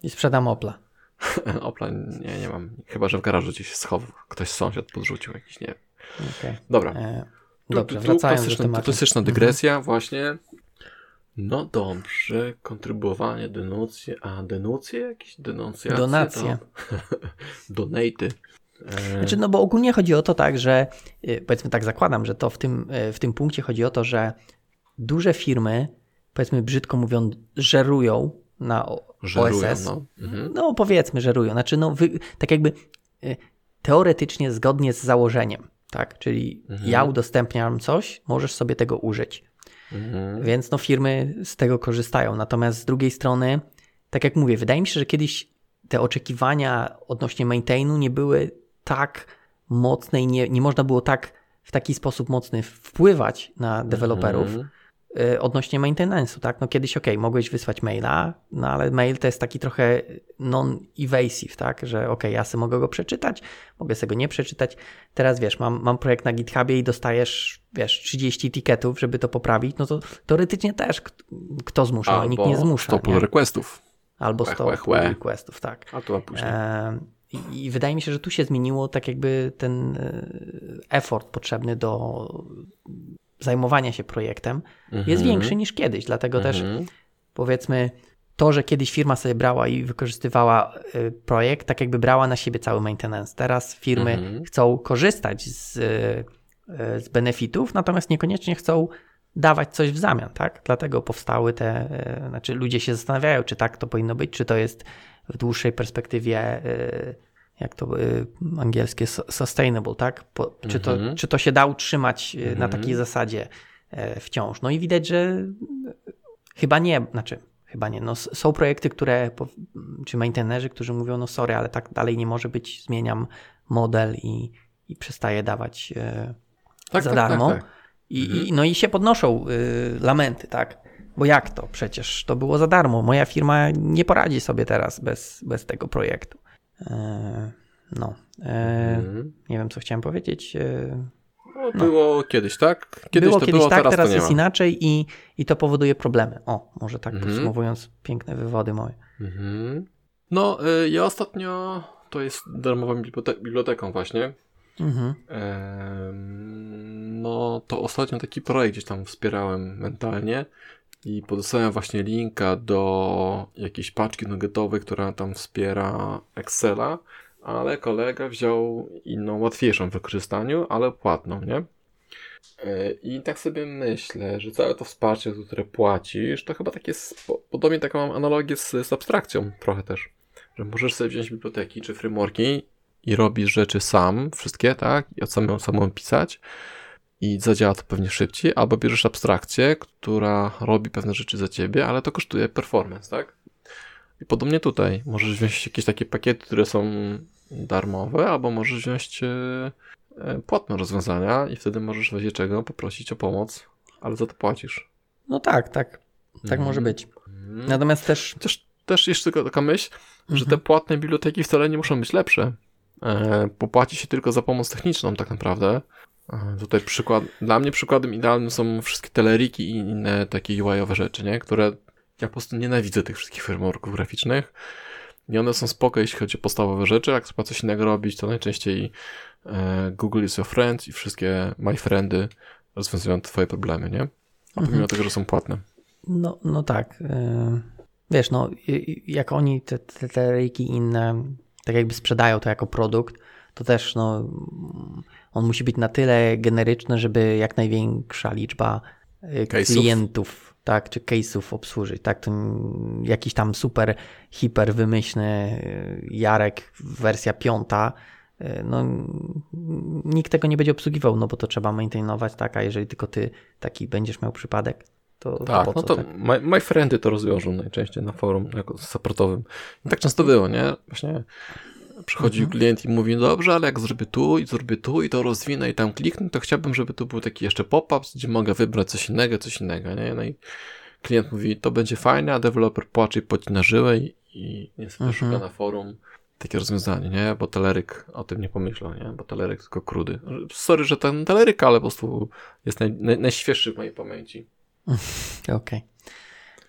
I sprzedam Opla. *laughs* Opla nie, nie mam. Chyba, że w garażu gdzieś schował. Ktoś sąsiad podrzucił jakiś, nie wiem. Okej. Dobra. E, Dobrze, tu- wracając do tematu. klasyczna dygresja właśnie. No dobrze, kontrybuowanie, denuncje, a denuncje jakieś? Denuncjacje? Donacje. *laughs* Donaty. E, Znaczy, no bo ogólnie chodzi o to tak, że y, powiedzmy tak zakładam, że to w tym, y, w tym punkcie chodzi o to, że duże firmy, powiedzmy brzydko mówiąc, żerują na żerują, OSS. no. Mhm. No powiedzmy, żerują. Znaczy, no wy, tak jakby teoretycznie zgodnie z założeniem, tak? Czyli Mhm. ja udostępniam coś, możesz sobie tego użyć. Mhm. Więc no firmy z tego korzystają. Natomiast z drugiej strony, tak jak mówię, wydaje mi się, że kiedyś te oczekiwania odnośnie maintainu nie były tak mocne i nie, nie można było tak w taki sposób mocny wpływać na deweloperów Mhm. Y, odnośnie maintenance'u, tak? No kiedyś okej, mogłeś wysłać maila, no ale mail to jest taki trochę non-evasive, tak? Że okej, ja sobie mogę go przeczytać, mogę sobie go nie przeczytać. Teraz wiesz, mam, mam projekt na GitHubie i dostajesz, wiesz, 30 tiketów, żeby to poprawić, no to teoretycznie też kto zmusza, nikt nie zmusza. 100 pull requestów. Albo Łe, 100 łe, pull requestów, tak. A to później. E, I, wydaje mi się, że tu się zmieniło tak jakby ten e, effort potrzebny do zajmowania się projektem jest Mhm. większy niż kiedyś, dlatego też Mhm. powiedzmy to, że kiedyś firma sobie brała i wykorzystywała y, projekt, tak jakby brała na siebie cały maintenance. Teraz firmy Mhm. chcą korzystać z, y, z benefitów, natomiast niekoniecznie chcą dawać coś w zamian, tak? Dlatego powstały te, znaczy ludzie się zastanawiają, czy tak to powinno być, czy to jest w dłuższej perspektywie jak to y, angielskie su- sustainable, tak? Po, czy, to, Mhm. czy to się da utrzymać y, na Mhm. takiej zasadzie e, wciąż? No i widać, że Chyba nie, znaczy, chyba nie. No, są projekty, które, czy maintainerzy, którzy mówią, no sorry, ale tak dalej nie może być, zmieniam model i, i przestaję dawać e, Tak, za tak, darmo. Tak, tak. I, Mhm. i, no i się podnoszą y, lamenty, tak? Bo jak to? Przecież to było za darmo. Moja firma nie poradzi sobie teraz bez, bez tego projektu. E, no. E, Mhm. Nie wiem, co chciałem powiedzieć. E, No, było kiedyś, tak? Kiedyś było to kiedyś było, tak, teraz, teraz jest inaczej i, i to powoduje problemy. O, może tak Mhm. podsumowując piękne wywody moje. Mhm. No, ja ostatnio to jest darmową bibliote- biblioteką właśnie. Mhm. No, to ostatnio taki projekt gdzieś tam wspierałem mentalnie i podesłałem właśnie linka do jakiejś paczki nuggetowej, która tam wspiera Excela, ale kolega wziął inną, łatwiejszą w wykorzystaniu, ale płatną, nie? E, I tak sobie myślę, że całe to wsparcie, które płacisz, to chyba takie, podobnie taką mam analogię z, z abstrakcją trochę też, że możesz sobie wziąć biblioteki czy frameworki i robisz rzeczy sam, wszystkie, tak? I od samą samą pisać i zadziała to pewnie szybciej, albo bierzesz abstrakcję, która robi pewne rzeczy za ciebie, ale to kosztuje performance, tak? I podobnie tutaj. Możesz wziąć jakieś takie pakiety, które są darmowe, albo możesz wziąć e, e, płatne rozwiązania i wtedy możesz w razie czego poprosić o pomoc, ale za to płacisz. No tak, tak. Tak Mhm. może być. Mhm. Natomiast też. Też, też jeszcze tylko taka myśl, że te Mhm. płatne biblioteki wcale nie muszą być lepsze. E, bo płaci się tylko za pomoc techniczną tak naprawdę. E, tutaj przykład, dla mnie przykładem idealnym są wszystkie teleriki i inne takie UI-owe rzeczy, nie? Które ja po prostu nienawidzę tych wszystkich frameworków graficznych. I one są spoko, jeśli chodzi o podstawowe rzeczy. Jak trzeba coś innego robić, to najczęściej e, Google is your friend i wszystkie my friendy rozwiązują twoje problemy, nie? A pomimo Mhm. tego, że są płatne. No, no tak. y, Wiesz, no, jak oni te, te, te inne tak jakby sprzedają to jako produkt, to też no, on musi być na tyle generyczny, żeby jak największa liczba y, Case'ów. klientów, tak, czy case'ów obsłużyć, tak, to jakiś tam super, hiper wymyślny y, Jarek, wersja piąta, y, no nikt tego nie będzie obsługiwał, no bo to trzeba maintainować, tak, a jeżeli tylko ty taki będziesz miał przypadek, to, Tak, to no co, to tak? my, my friendy to rozwiążą najczęściej na forum jako supportowym. I tak często było, nie? Właśnie przychodzi Mhm. klient i mówi, dobrze, ale jak zrobię tu i zrobię tu i to rozwinę i tam kliknę, to chciałbym, żeby tu był taki jeszcze pop-up, gdzie mogę wybrać coś innego, coś innego, nie? No i klient mówi, to będzie fajne, a deweloper płacze i pocina żyłę i, i niestety Mhm. szuka na forum takie rozwiązanie, nie? Bo teleryk o tym nie pomyślał, nie? Bo teleryk tylko krudy. Sorry, że ten teleryk, ale po prostu jest naj, naj, najświeższy w mojej pamięci. *laughs* Okej.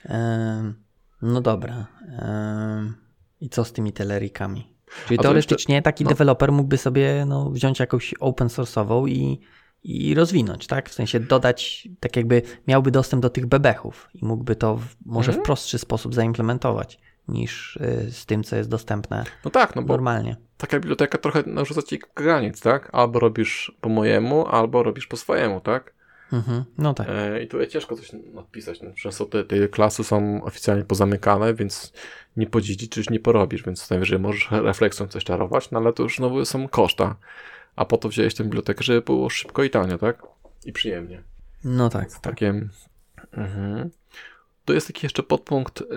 Em, No dobra. Em, I co z tymi telerikami? Czyli teoretycznie taki no. deweloper mógłby sobie no, wziąć jakąś open source'ową i, i rozwinąć, tak? W sensie dodać, tak jakby miałby dostęp do tych bebechów i mógłby to w, może Mhm. w prostszy sposób zaimplementować niż y, z tym, co jest dostępne No tak, no bo normalnie. taka biblioteka trochę narzuca ci granic, tak? Albo robisz po mojemu, albo robisz po swojemu, tak? Mhm. No tak. E, I tutaj ciężko coś napisać. No, często te, te klasy są oficjalnie pozamykane, więc nie podziedziczysz, nie porobisz, więc najwyżej możesz refleksją coś czarować, no ale to już znowu są koszta. A po to wziąłeś tę bibliotekę, żeby było szybko i tanio, tak? I przyjemnie. No tak. tak. Takie. Mhm. Tu jest taki jeszcze podpunkt yy,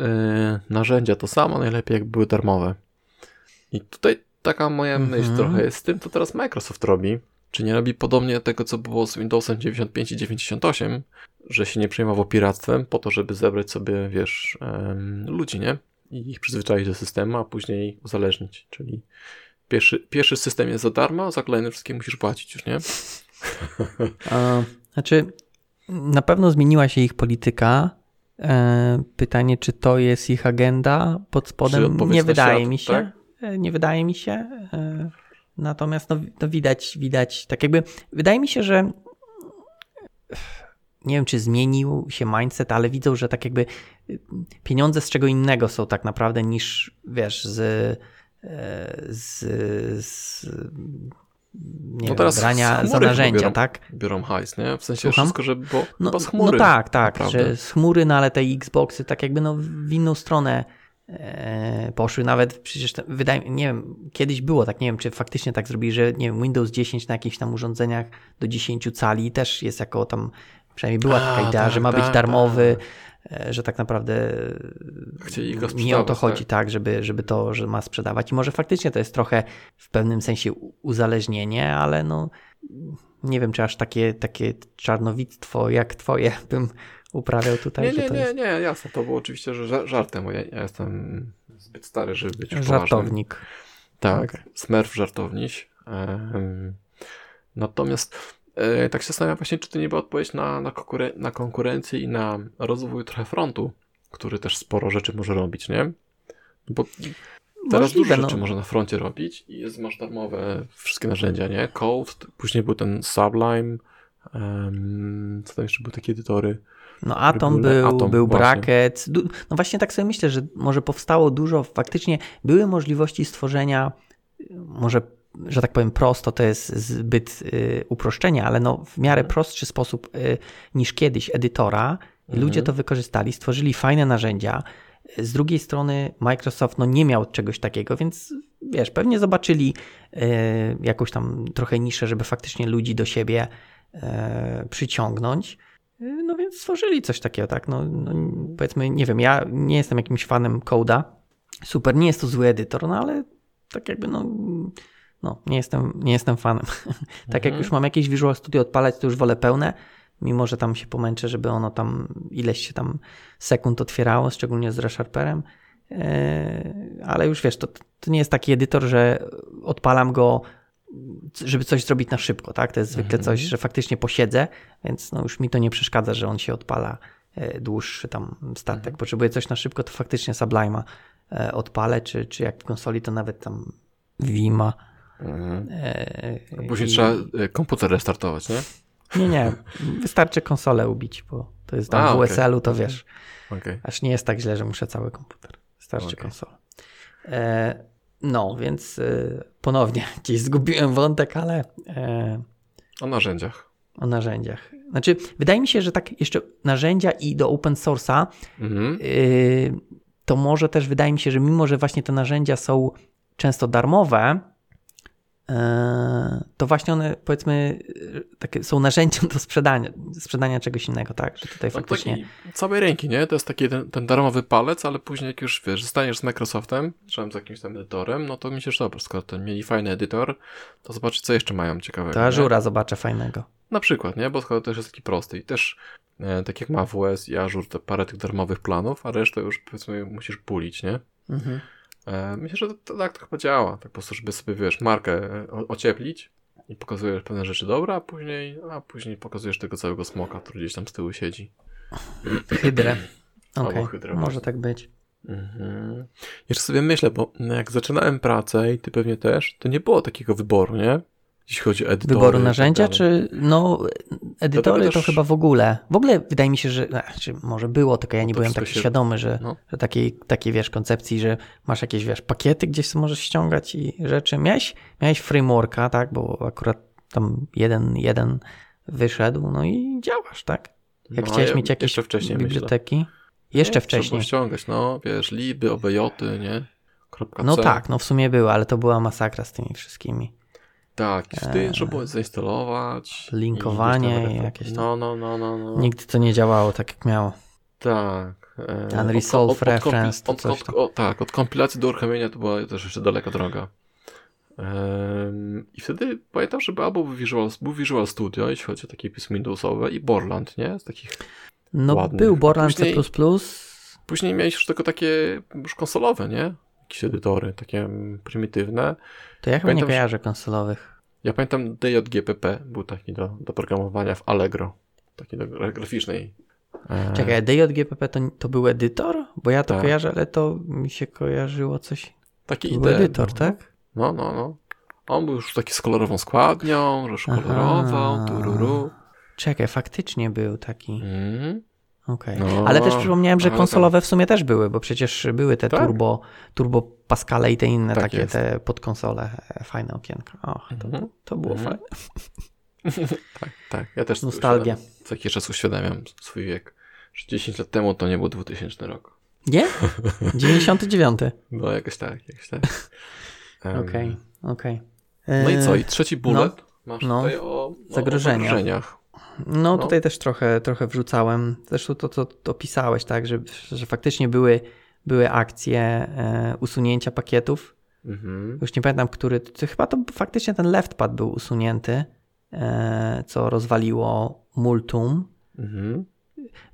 narzędzia. To samo najlepiej, jak były darmowe. I tutaj taka moja Mhm. myśl trochę jest z tym, co teraz Microsoft robi. Czy nie robi podobnie tego, co było z Windowsem 95 i 98, że się nie przejmował piractwem po to, żeby zebrać sobie, wiesz, ludzi, nie? I ich przyzwyczaić do systemu, a później uzależnić. Czyli pierwszy, pierwszy system jest za darmo, za kolejne wszystkie musisz płacić już, nie? *laughs* A, znaczy, na pewno zmieniła się ich polityka. E, pytanie, czy to jest ich agenda pod spodem? Nie wydaje świat, mi się. tak? E, Nie wydaje mi się. Natomiast no, no widać, widać, tak jakby, wydaje mi się, że nie wiem, czy zmienił się mindset, ale widzą, że tak jakby pieniądze z czego innego są tak naprawdę niż, wiesz, z, e, z, z nie No wiem, teraz z brania za narzędzia, biorą. tak? biorą hajs, nie? W sensie Słucham? wszystko, żeby było No, z chmury. no tak, tak, naprawdę. że z chmury, no ale te Xboxy tak jakby no w inną stronę poszły. Nawet przecież te, wydaje nie wiem, kiedyś było tak, nie wiem, czy faktycznie tak zrobili, że nie wiem, Windows 10 na jakichś tam urządzeniach do 10 cali też jest jako tam, przynajmniej była A, taka idea, tak, że ma być tak, darmowy, e, że tak naprawdę Chcieli go nie o to chodzi, tak, żeby, żeby to, że ma sprzedawać. I może faktycznie to jest trochę w pewnym sensie uzależnienie, ale no nie wiem, czy aż takie, takie czarnowictwo jak twoje *laughs* bym uprawiał tutaj. Nie, nie, nie, nie, jasne, to było oczywiście że ża- żartem, bo ja, ja jestem zbyt stary, żeby być poważnym. żartownik. Tak, Okej. smerf żartowniś. Natomiast e, tak się zastanawiam właśnie, czy to nie była odpowiedź na, na, konkuren- na konkurencję i na rozwój trochę frontu, który też sporo rzeczy może robić, nie? Bo teraz Możliwe, dużo no. rzeczy można na froncie robić i jest, masz darmowe wszystkie narzędzia, nie? Code, później był ten Sublime, em, co tam jeszcze były takie edytory? No Atom był, Atom, był. Bracket. No właśnie tak sobie myślę, że może powstało dużo, faktycznie były możliwości stworzenia, y, może, że tak powiem prosto, to jest zbyt y, uproszczenie, ale no w miarę Mhm. prostszy sposób y, niż kiedyś edytora. Mhm. Ludzie to wykorzystali, stworzyli fajne narzędzia. Z drugiej strony Microsoft no, nie miał czegoś takiego, więc wiesz, pewnie zobaczyli y, jakąś tam trochę niszę, żeby faktycznie ludzi do siebie e, przyciągnąć. Y, No więc stworzyli coś takiego, tak? No, no, powiedzmy, nie wiem, ja nie jestem jakimś fanem Coda. Super, nie jest to zły edytor, no ale tak jakby, no, no nie, jestem, nie jestem fanem. *laughs* tak jak Mhm. już mam jakieś Visual Studio odpalać, to już wolę pełne, mimo że tam się pomęczę, żeby ono tam ileś się tam sekund otwierało, szczególnie z ReSharperem. Yy, ale już wiesz, to, to nie jest taki edytor, że odpalam go, żeby coś zrobić na szybko, tak? To jest zwykle Mhm. coś, że faktycznie posiedzę, więc no już mi to nie przeszkadza, że on się odpala e, dłuższy tam statek. Mhm. Potrzebuję coś na szybko, to faktycznie Sublime'a e, odpalę, czy, czy jak w konsoli, to nawet tam Vima. Mhm. e, Później i- trzeba e, komputer restartować, nie? Nie, nie, wystarczy konsolę ubić, bo to jest tam A, w. USL-u, to Okej. wiesz, Okej. aż nie jest tak źle, że muszę cały komputer. Wystarczy Okej. konsola. E, No, więc y, ponownie gdzieś zgubiłem wątek, ale e, O narzędziach. o narzędziach. Znaczy, wydaje mi się, że tak jeszcze narzędzia i do open source'a, Mhm. y, to może też wydaje mi się, że mimo, że właśnie te narzędzia są często darmowe, to właśnie one powiedzmy y, takie są narzędziem do sprzedania, sprzedania czegoś innego, tak? Że tutaj No faktycznie. całej ręki, nie? To jest taki ten, ten darmowy palec, ale później jak już wiesz, zostaniesz z Microsoftem, czy z jakimś tam edytorem, no to myślisz, dobra, skoro ten mieli fajny edytor, to zobacz, co jeszcze mają ciekawego. To nie? Ażura zobaczę fajnego. Na przykład, nie? Bo skoro też jest taki prosty i też e, tak jak ma WS i Azure, te parę tych darmowych planów, a resztę już powiedzmy musisz pulić, nie? Mhm. E, myślę, że to, tak to chyba działa. Tak po prostu, żeby sobie, wiesz, markę e, ocieplić i pokazujesz pewne rzeczy dobre, a później, a później pokazujesz tego całego smoka, który gdzieś tam z tyłu siedzi. Hydrę. Hydrę, może tak być. Mhm. Jeszcze sobie myślę, bo jak zaczynałem pracę i ty pewnie też, to nie było takiego wyboru, nie? Jeśli chodzi o edytory. Wyboru tak narzędzia, dalej. czy no edytory to też- chyba w ogóle. W ogóle wydaje mi się, że znaczy, może było, tylko ja nie to byłem taki się- świadomy, że, no. że takiej, takiej wiesz koncepcji, że masz jakieś wiesz pakiety gdzieś co możesz ściągać i rzeczy. Miałeś, miałeś frameworka, tak, bo akurat tam jeden, jeden wyszedł, no i działasz, tak? Jak No, chciałeś ja mieć jakieś wcześniej myślę. biblioteki. Jeszcze Nie, wcześniej. Trzeba ściągać, no, wiesz, liby, obejoty, nie? Kropka No C. tak, no w sumie było, ale to była masakra z tymi wszystkimi. Tak, wtedy Eee, trzeba było zainstalować. linkowanie i jakieś tam- No, no, no, no, no. Nigdy to nie działało tak jak miało. Tak. e, Unresolved od- od- od reference od- od- tam. o, Tak, od kompilacji do uruchomienia to była też jeszcze daleka droga. Em, I wtedy pamiętam, że albo był Visual, był Visual Studio, jeśli chodzi o takie pismo Windowsowe i Borland, nie? Z takich... No Ładnych. był Borland później- C++, Później miałeś już tylko takie już konsolowe, nie? Jakieś edytory, takie mm, prymitywne. To ja chyba Pamiętam, nie kojarzę konsolowych. Ja pamiętam DJGPP był taki do, do programowania w Allegro. Taki do gra- graficznej. E, Czekaj, DJGPP to, to był edytor? Bo ja to Tak. kojarzę, ale to mi się kojarzyło coś. Taki To był edytor, był, tak? No, no, no. On był już taki z kolorową składnią, już kolorował, tururu. Czekaj, faktycznie był taki. Mm. Okej. No, ale też przypomniałem, że ale konsolowe w sumie też były, bo przecież były te Tak. turbo, turbo Pascale i te inne Tak takie jest. te podkonsole, e, fajne okienka. Och, to, Mhm. to było Mhm. fajne. *laughs* Tak, tak. Ja też Nostalgia. Co jakiś czas uświadamiam swój wiek. Że 10 lat temu to nie był 2000 rok. Nie? *laughs* 99. No, jakoś tak, jakoś tak. *laughs* Okej, okej. No i co? I E, trzeci bullet masz no. tutaj o, o o zagrożeniach. No, No. tutaj też trochę, trochę wrzucałem. Zresztą to, co to opisałeś, tak, że, że faktycznie były, były akcje e, usunięcia pakietów. Mhm. Już nie pamiętam, który. To chyba to faktycznie ten leftpad był usunięty, e, co rozwaliło multum. Mhm.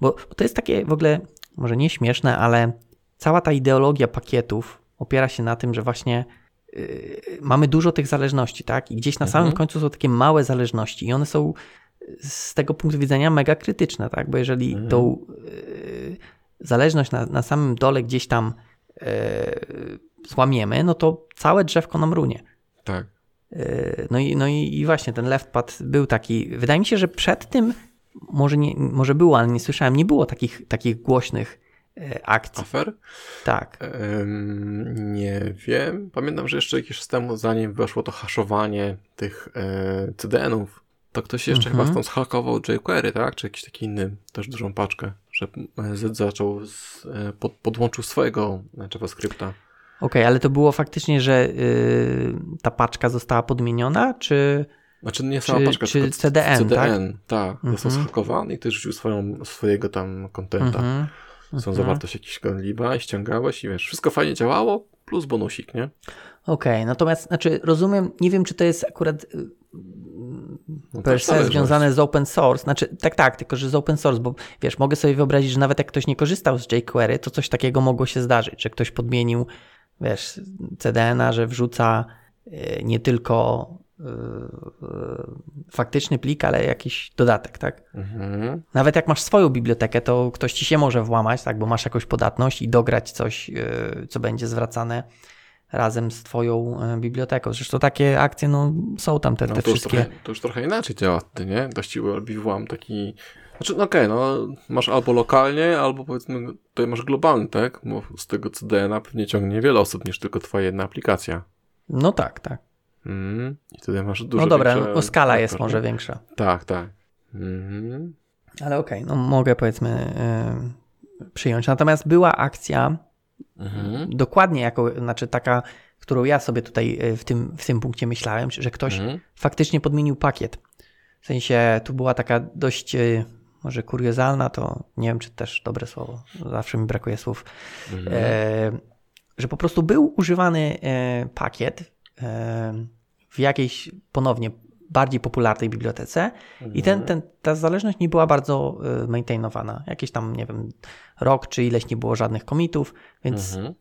Bo to jest takie w ogóle, może nie śmieszne, ale cała ta ideologia pakietów opiera się na tym, że właśnie yy, mamy dużo tych zależności, tak? I gdzieś na samym Mhm. końcu są takie małe zależności i one są z tego punktu widzenia mega krytyczne, tak? Bo jeżeli Mhm. tą yy, zależność na, na samym dole gdzieś tam yy, złamiemy, no to całe drzewko nam runie. Tak. Yy, No i, no i, i właśnie ten leftpad był taki. Wydaje mi się, że przed tym może, nie, może było, ale nie słyszałem, nie było takich, takich głośnych akcji. Afer? Tak. Nie wiem. Pamiętam, że jeszcze jakiś czas temu, zanim weszło to haszowanie tych e, CDN-ów, to ktoś jeszcze Mhm. chyba stąd zhakował jQuery, tak? Czy jakiś taki inny, też dużą paczkę, że e, Z zaczął, z, e, pod, podłączył swojego e, JavaScripta. Okej, ale to było faktycznie, że y, ta paczka została podmieniona, czy. Znaczy nie sama Czy- paczka, czy tylko CDN, CDN, tak? Został Mhm. zhakowany i ktoś rzucił swoją, swojego tam kontenta. Mhm, Są mhm. zawartość jakiś liba i ściągałeś i wiesz, wszystko fajnie działało, plus bonusik, nie? Okej, natomiast znaczy rozumiem, nie wiem, czy to jest akurat y, No se zależność. związane z open source. Znaczy, tak, tak, tylko że z open source, bo wiesz, mogę sobie wyobrazić, że nawet jak ktoś nie korzystał z jQuery, to coś takiego mogło się zdarzyć, że ktoś podmienił, wiesz, CDN-a, że wrzuca y, nie tylko y, y, faktyczny plik, ale jakiś dodatek, tak? Mhm. Nawet jak masz swoją bibliotekę, to ktoś ci się może włamać, tak, bo masz jakąś podatność i dograć coś, co będzie zwracane razem z twoją yy, biblioteką. Zresztą takie akcje, no, są tam te, No te to, już wszystkie. trochę, to już trochę inaczej działa, ty, nie? Robi włam taki Znaczy, no okej, no masz albo lokalnie, albo powiedzmy tutaj masz globalny, tak? Bo z tego co DNA pewnie ciągnie wiele osób niż tylko twoja jedna aplikacja. No tak, tak. Mhm. I wtedy masz dużo No dobra, większe no, skala jest może większa. Tak, tak. Mhm. Ale okej, no mogę powiedzmy y, przyjąć. Natomiast była akcja Mhm. dokładnie jako, znaczy taka, którą ja sobie tutaj y, w tym, w tym punkcie myślałem, że ktoś Mhm. faktycznie podmienił pakiet. W sensie tu była taka dość y, może kuriozalna, to nie wiem, czy też dobre słowo, zawsze mi brakuje słów, Mhm. e, że po prostu był używany e, pakiet e, w jakiejś ponownie bardziej popularnej bibliotece i ten, ten, ta zależność nie była bardzo e, maintainowana. Jakieś tam, nie wiem, rok czy ileś nie było żadnych komitów, więc Mhm.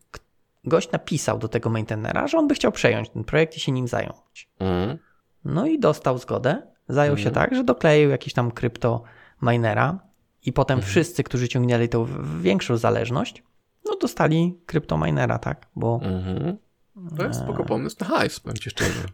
gość napisał do tego maintainera, że on by chciał przejąć ten projekt i się nim zająć. Mhm. No i dostał zgodę. Zajął się Mhm. tak, że dokleił jakiś tam krypto minera i potem Mhm. wszyscy, którzy ciągnęli tą większą zależność, no dostali krypto minera, tak? Bo Mhm. To jest spoko pomysł na hajs, powiem ci szczerze. *laughs*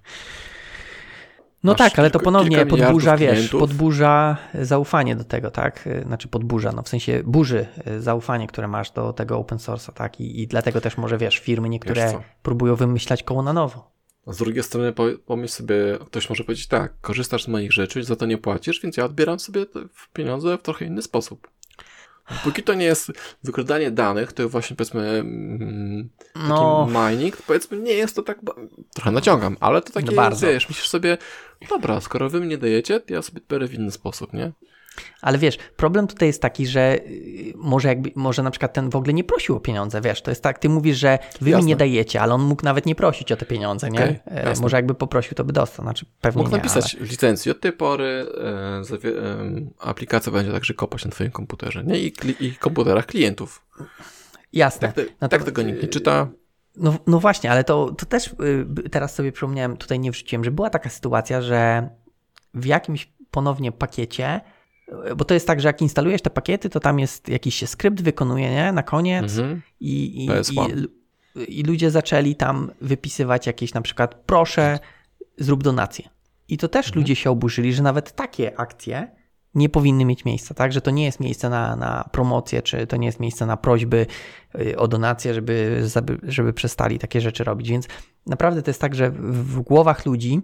no tak, ale to ponownie podburza, wiesz, klientów. podburza zaufanie do tego, tak? Znaczy podburza, no w sensie burzy zaufanie, które masz do tego open source'a, tak? I, I dlatego też może, wiesz, firmy niektóre co? próbują wymyślać koło na nowo. Z drugiej strony po- pomyśl sobie, ktoś może powiedzieć tak, korzystasz z moich rzeczy, za to nie płacisz, więc ja odbieram sobie pieniądze w trochę inny sposób. Póki to nie jest wykradanie danych, to właśnie powiedzmy mm, taki No, mining, powiedzmy nie jest to tak, trochę naciągam, ale to takie, No bardzo. wiesz, myślisz sobie, dobra, skoro wy mi nie dajecie, to ja sobie biorę w inny sposób, nie? Ale wiesz, problem tutaj jest taki, że y, może jakby, może na przykład ten w ogóle nie prosił o pieniądze, wiesz, to jest tak, ty mówisz, że wy mi Jasne. nie dajecie, ale on mógł nawet nie prosić o te pieniądze, nie? E, może jakby poprosił, to by dostał, znaczy pewnie Mógł nie, napisać licencję od tej pory, e, e, aplikacja będzie także kopać na twoim komputerze, nie? I, i komputerach klientów. ale... Jasne. Tak, te, No tak to- tego nikt nie czyta. No, no właśnie, ale to, to też y, teraz sobie przypomniałem, tutaj nie wrzuciłem, że była taka sytuacja, że w jakimś ponownie pakiecie, y, bo to jest tak, że jak instalujesz te pakiety, to tam jest jakiś skrypt wykonuje, nie? Na koniec Mhm. i, i, PS1. i, i ludzie zaczęli tam wypisywać jakieś na przykład proszę, zrób donację. I to też ludzie się oburzyli, że nawet takie akcje nie powinny mieć miejsca, tak? Że to nie jest miejsce na, na promocję, czy to nie jest miejsce na prośby y, o donację, żeby, żeby, przestali takie rzeczy robić. Więc naprawdę to jest tak, że w głowach ludzi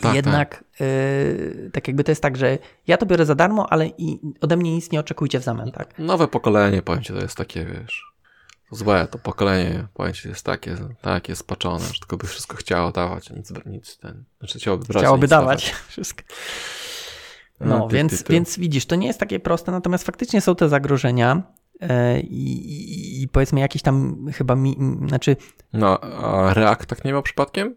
Tak, jednak y, tak jakby to jest tak, że ja to biorę za darmo, ale i ode mnie nic nie oczekujcie w zamian, tak? Nowe pokolenie, powiem ci, to jest takie, wiesz, złe, to pokolenie, powiem ci, jest takie, takie spaczone, że tylko by wszystko chciało dawać, a nic, nic ten, znaczy chciałoby brać, Chciałoby nic dawać *laughs* wszystko. No, No, ty, więc, ty, ty. więc widzisz, to nie jest takie proste, natomiast faktycznie są te zagrożenia e, i, i, powiedzmy jakieś tam chyba, mi, znaczy No, a React tak nie miał przypadkiem?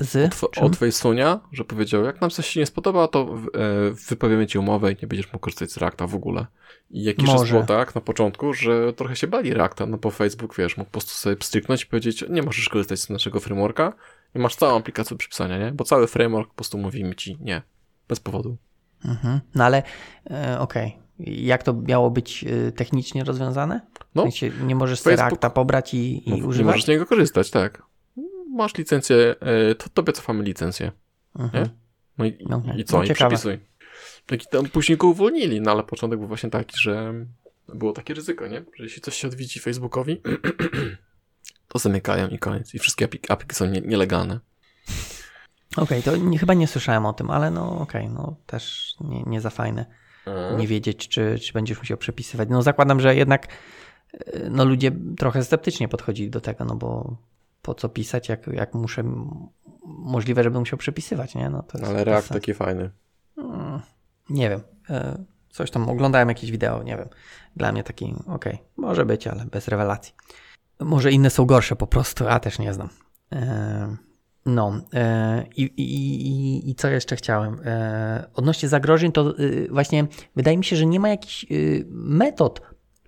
Z... Czym? od Facetunia, że powiedział, jak nam coś się nie spodoba, to e, wypowiemy ci umowę i nie będziesz mógł korzystać z Reacta w ogóle. I jakiś czas było tak na początku, że trochę się bali Reacta, no bo Facebook, wiesz, mógł po prostu sobie stryknąć i powiedzieć, nie możesz korzystać z naszego frameworka i masz całą aplikację do przypisania, nie? Bo cały framework po prostu mówi mi ci nie, bez powodu. Mhm. No ale e, okej, jak to miało być e, technicznie rozwiązane? No, w sensie nie możesz sobie Facebook- Reacta pobrać i, i No, nie używać? możesz z niego korzystać, tak. Masz licencję, e, to tobie cofamy licencję, Mhm. No i, Okej. i co? No, I ciekawe. przepisuj. Tak i tam później go uwolnili, no ale początek był właśnie taki, że było takie ryzyko, nie? Że jeśli coś się odwiedzi Facebookowi, *clears throat* to zamykają i koniec. I wszystkie aplik- aplikacje są nie, nielegalne. Okej, to nie, chyba nie słyszałem o tym, ale no okej, no też nie, nie za fajne. nie wiedzieć, czy, czy będziesz musiał przepisywać. No zakładam, że jednak e, no ludzie trochę sceptycznie podchodzili do tego, no bo po co pisać, jak, jak muszę, możliwe, że będę musiał przepisywać, nie? No to Ale React taki fajny. Mm, Nie wiem. e, Coś tam oglądałem jakieś wideo, nie wiem. Dla mnie taki, okej, może być, ale bez rewelacji. Może inne są gorsze po prostu, a też nie znam. E, No e, i, i, i, co jeszcze chciałem? Odnośnie zagrożeń, to y, właśnie wydaje mi się, że nie ma jakichś y, metod,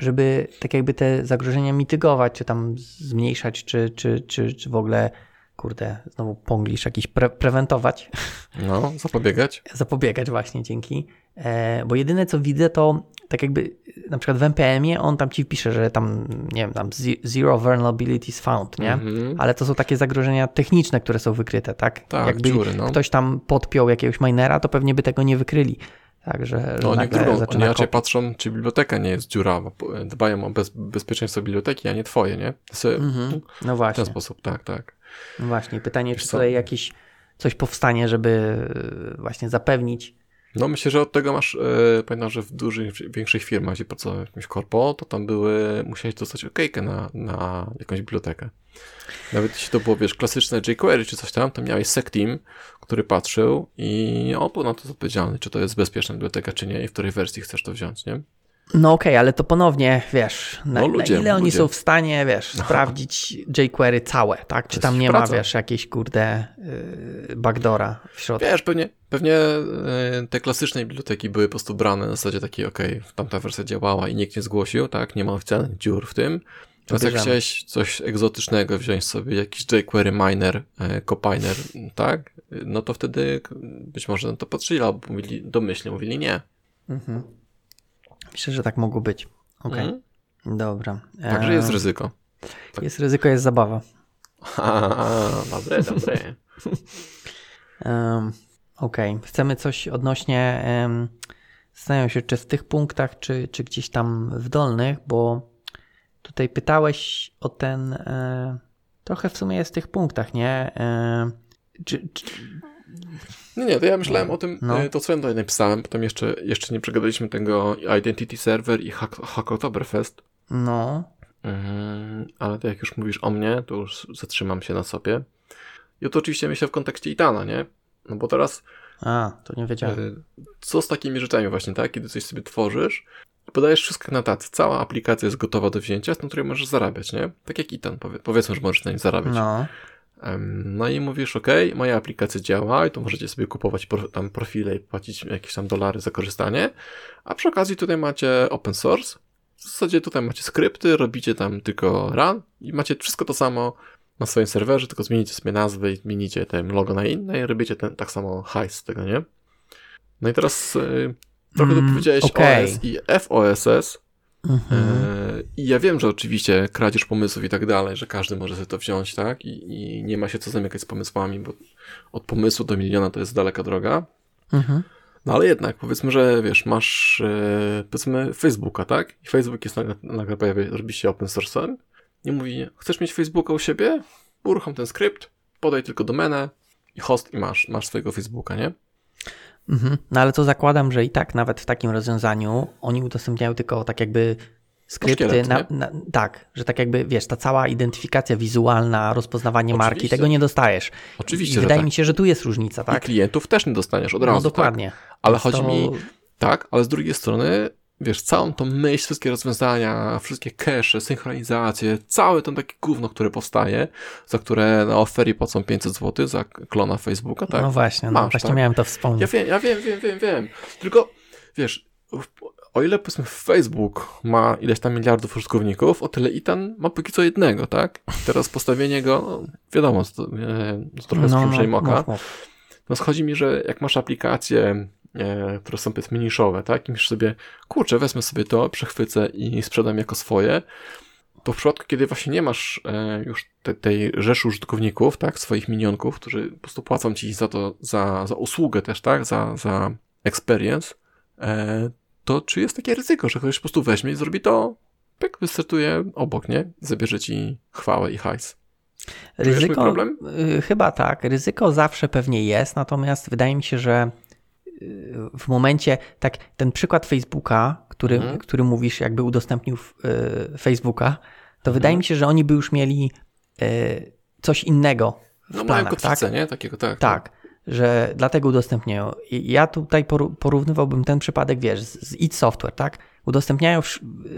żeby tak jakby te zagrożenia mitygować, czy tam zmniejszać, czy, czy, czy, czy w ogóle, kurde, znowu ponglisz jakiś pre prewentować No, zapobiegać. *laughs* zapobiegać właśnie dzięki. E, bo jedyne co widzę to tak jakby na przykład w NPM-ie on tam ci pisze, że tam nie wiem, tam ze- zero vulnerabilities found, nie? Mhm. Ale to są takie zagrożenia techniczne, które są wykryte, tak? Tak, jakby dziury, no. ktoś tam podpiął jakiegoś minera, to pewnie by tego nie wykryli. Tak, że, No oni drugą, oni raczej kopić. patrzą, czy biblioteka nie jest dziurawa. bo Dbają o bez, bezpieczeństwo biblioteki, a nie twoje, nie? Mhm. No W ten właśnie, sposób, tak, tak. no właśnie. Pytanie, Wiesz czy co? tutaj jakieś coś powstanie, żeby e, właśnie zapewnić. No myślę, że od tego masz, e, pamiętam, że w dużych, większych firmach, gdzie pracowałem w jakimś korpo, to tam były, musiałeś dostać okejkę na, na jakąś bibliotekę. Nawet jeśli to było, wiesz, klasyczne jQuery czy coś tam, to miałeś sec team, który patrzył i on był na to odpowiedzialny, czy to jest bezpieczna biblioteka, czy nie i w której wersji chcesz to wziąć, nie? No okej, ale to ponownie, wiesz, na, No ludzie, na ile oni ludzie. są w stanie, wiesz, sprawdzić jQuery całe, tak? Czy tam nie praca. ma, wiesz, jakiejś, kurde, yy, backdora w środku. Wiesz, pewnie, pewnie e, te klasyczne biblioteki były po prostu brane na zasadzie takiej, okej, tamta wersja działała i nikt nie zgłosił, tak, nie ma oficjalnych dziur w tym. Więc jak chciałeś coś egzotycznego wziąć sobie, jakiś jQuery miner, e, copiner, tak, no to wtedy być może na to patrzyli albo mówili, domyślnie mówili nie. Mhm. Myślę, że tak mogło być. Okej, Mhm. dobra. Także Eee, jest ryzyko. Jest ryzyko, jest zabawa. Ha, dobre, dobre. *laughs* Um, Okej, chcemy coś odnośnie. Um, zastanawiam się, czy w tych punktach, czy, czy gdzieś tam w dolnych, bo tutaj pytałeś o ten. E, trochę w sumie jest w tych punktach, nie? E, czy, czy, Nie, nie, to ja myślałem o tym, No. e, to co ja tutaj napisałem, potem jeszcze, jeszcze nie przegadaliśmy tego Identity Server i Hack, Hacktoberfest. no, Mhm, ale to jak już mówisz o mnie, to już zatrzymam się na sobie. I to oczywiście myślę w kontekście Itana, nie? No bo teraz a, to nie wiedziałem. e, co z takimi rzeczami właśnie, tak? Kiedy coś sobie tworzysz, podajesz wszystko na tacy, cała aplikacja jest gotowa do wzięcia, na której możesz zarabiać, nie? Tak jak Itan, powie, powiedzmy, że możesz na niej zarabiać. No, No i mówisz, ok, moja aplikacja działa i to możecie sobie kupować tam profile i płacić jakieś tam dolary za korzystanie, a przy okazji tutaj macie open source, w zasadzie tutaj macie skrypty, robicie tam tylko run i macie wszystko to samo na swoim serwerze, tylko zmienicie sobie nazwę i zmienicie ten logo na inne i robicie ten, tak samo hajs z tego, nie? No i teraz y, trochę Mm, powiedziałeś okej. OS i FOSS, mhm. E, I ja wiem, że oczywiście kradzież pomysłów i tak dalej, że każdy może sobie to wziąć, tak? I, I nie ma się co zamykać z pomysłami, bo od pomysłu do miliona to jest daleka droga. Mhm. No ale jednak, powiedzmy, że wiesz, masz e, powiedzmy Facebooka, tak? I Facebook jest nagle, nagle pojawia, robi się open source'em i mówi, chcesz mieć Facebooka u siebie? Uruchom ten skrypt, podaj tylko domenę i host i masz, masz swojego Facebooka, nie? Mhm. No ale to zakładam, że i tak nawet w takim rozwiązaniu oni udostępniają tylko tak jakby skrypty. szkielet, Na, nie? na, tak, że tak jakby wiesz, ta cała identyfikacja wizualna, rozpoznawanie marki, Oczywiście. tego nie dostajesz. Oczywiście, I że wydaje tak. mi się, że tu jest różnica, I tak? klientów też nie dostaniesz od razu, no dokładnie. Tak? Ale Więc chodzi to- mi, Tak, ale z drugiej strony, wiesz, całą tą myśl, wszystkie rozwiązania, wszystkie cache, synchronizacje, całe ten takie gówno, które powstaje, za które na oferie płacą 500 zł za klona Facebooka, tak? No właśnie, no Masz, właśnie tak? miałem to wspomnieć. Ja wiem, ja wiem, wiem, wiem, wiem. Tylko, wiesz, o ile powiedzmy Facebook ma ileś tam miliardów użytkowników, o tyle Itan ma póki co jednego, tak? Teraz postawienie go, no, wiadomo, to, e, to trochę z no, no, oka. mów. No schodzi mi, że jak masz aplikacje, e, które są powiedzmy niszowe, tak? I myślisz sobie, kurczę, wezmę sobie to, przechwycę i sprzedam jako swoje, to w przypadku, kiedy właśnie nie masz e, już te, tej rzeszy użytkowników, tak? Swoich minionków, którzy po prostu płacą ci za to, za, za usługę też, tak? Za, za experience, e, to czy jest takie ryzyko, że ktoś po prostu weźmie i zrobi to, pyk, wystartuje obok, nie? Zabierze ci chwałę i hajs. Ryzyko, problem? y, chyba tak. Ryzyko zawsze pewnie jest, natomiast wydaje mi się, że w momencie, tak, ten przykład Facebooka, który, Mhm. który mówisz, jakby udostępnił y, Facebooka, to Mhm. wydaje mi się, że oni by już mieli y, coś innego w No mają planach, tak? kotwicę, nie? Takiego, tak. Tak, że dlatego udostępniają. I ja tutaj porównywałbym ten przypadek, wiesz, z, id Software, tak? Udostępniają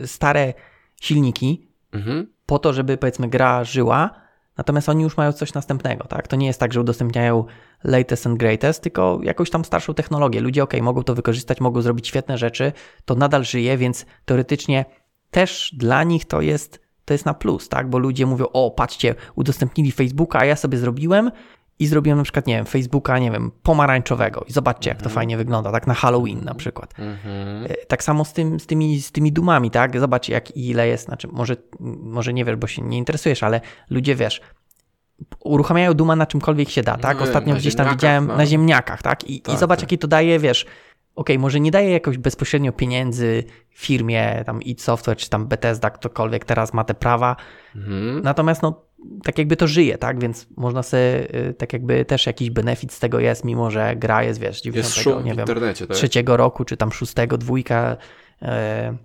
stare silniki Mhm. po to, żeby powiedzmy gra żyła, natomiast oni już mają coś następnego, tak? To nie jest tak, że udostępniają latest and greatest, tylko jakąś tam starszą technologię. Ludzie, ok, mogą to wykorzystać, mogą zrobić świetne rzeczy, to nadal żyje, więc teoretycznie też dla nich to jest, to jest na plus, tak? Bo ludzie mówią, o, patrzcie, udostępnili Facebooka, a ja sobie zrobiłem i zrobiłem na przykład, nie wiem, Facebooka, nie wiem, pomarańczowego i zobaczcie, jak to fajnie wygląda, tak? Na Halloween na przykład. Mhm. E, Tak samo z, tym, z, tymi, z tymi dumami, tak? Zobacz, jak ile jest, znaczy, może, może nie wiesz, bo się nie interesujesz, ale ludzie wiesz, uruchamiają duma na czymkolwiek się da, tak? No, Ostatnio gdzieś tam widziałem no. na ziemniakach, tak? I, Tak, i zobacz, tak. jaki to daje, wiesz, okej, może nie daje jakoś bezpośrednio pieniędzy firmie, tam id Software, czy tam Bethesda, ktokolwiek teraz ma te prawa, Mhm. natomiast no, tak jakby to żyje, tak, więc można sobie, y, tak jakby też jakiś benefit z tego jest, mimo że gra jest, wiesz, 90, Jest szum nie wiem, tak? trzeciego roku, czy tam szóstego, dwójka, e,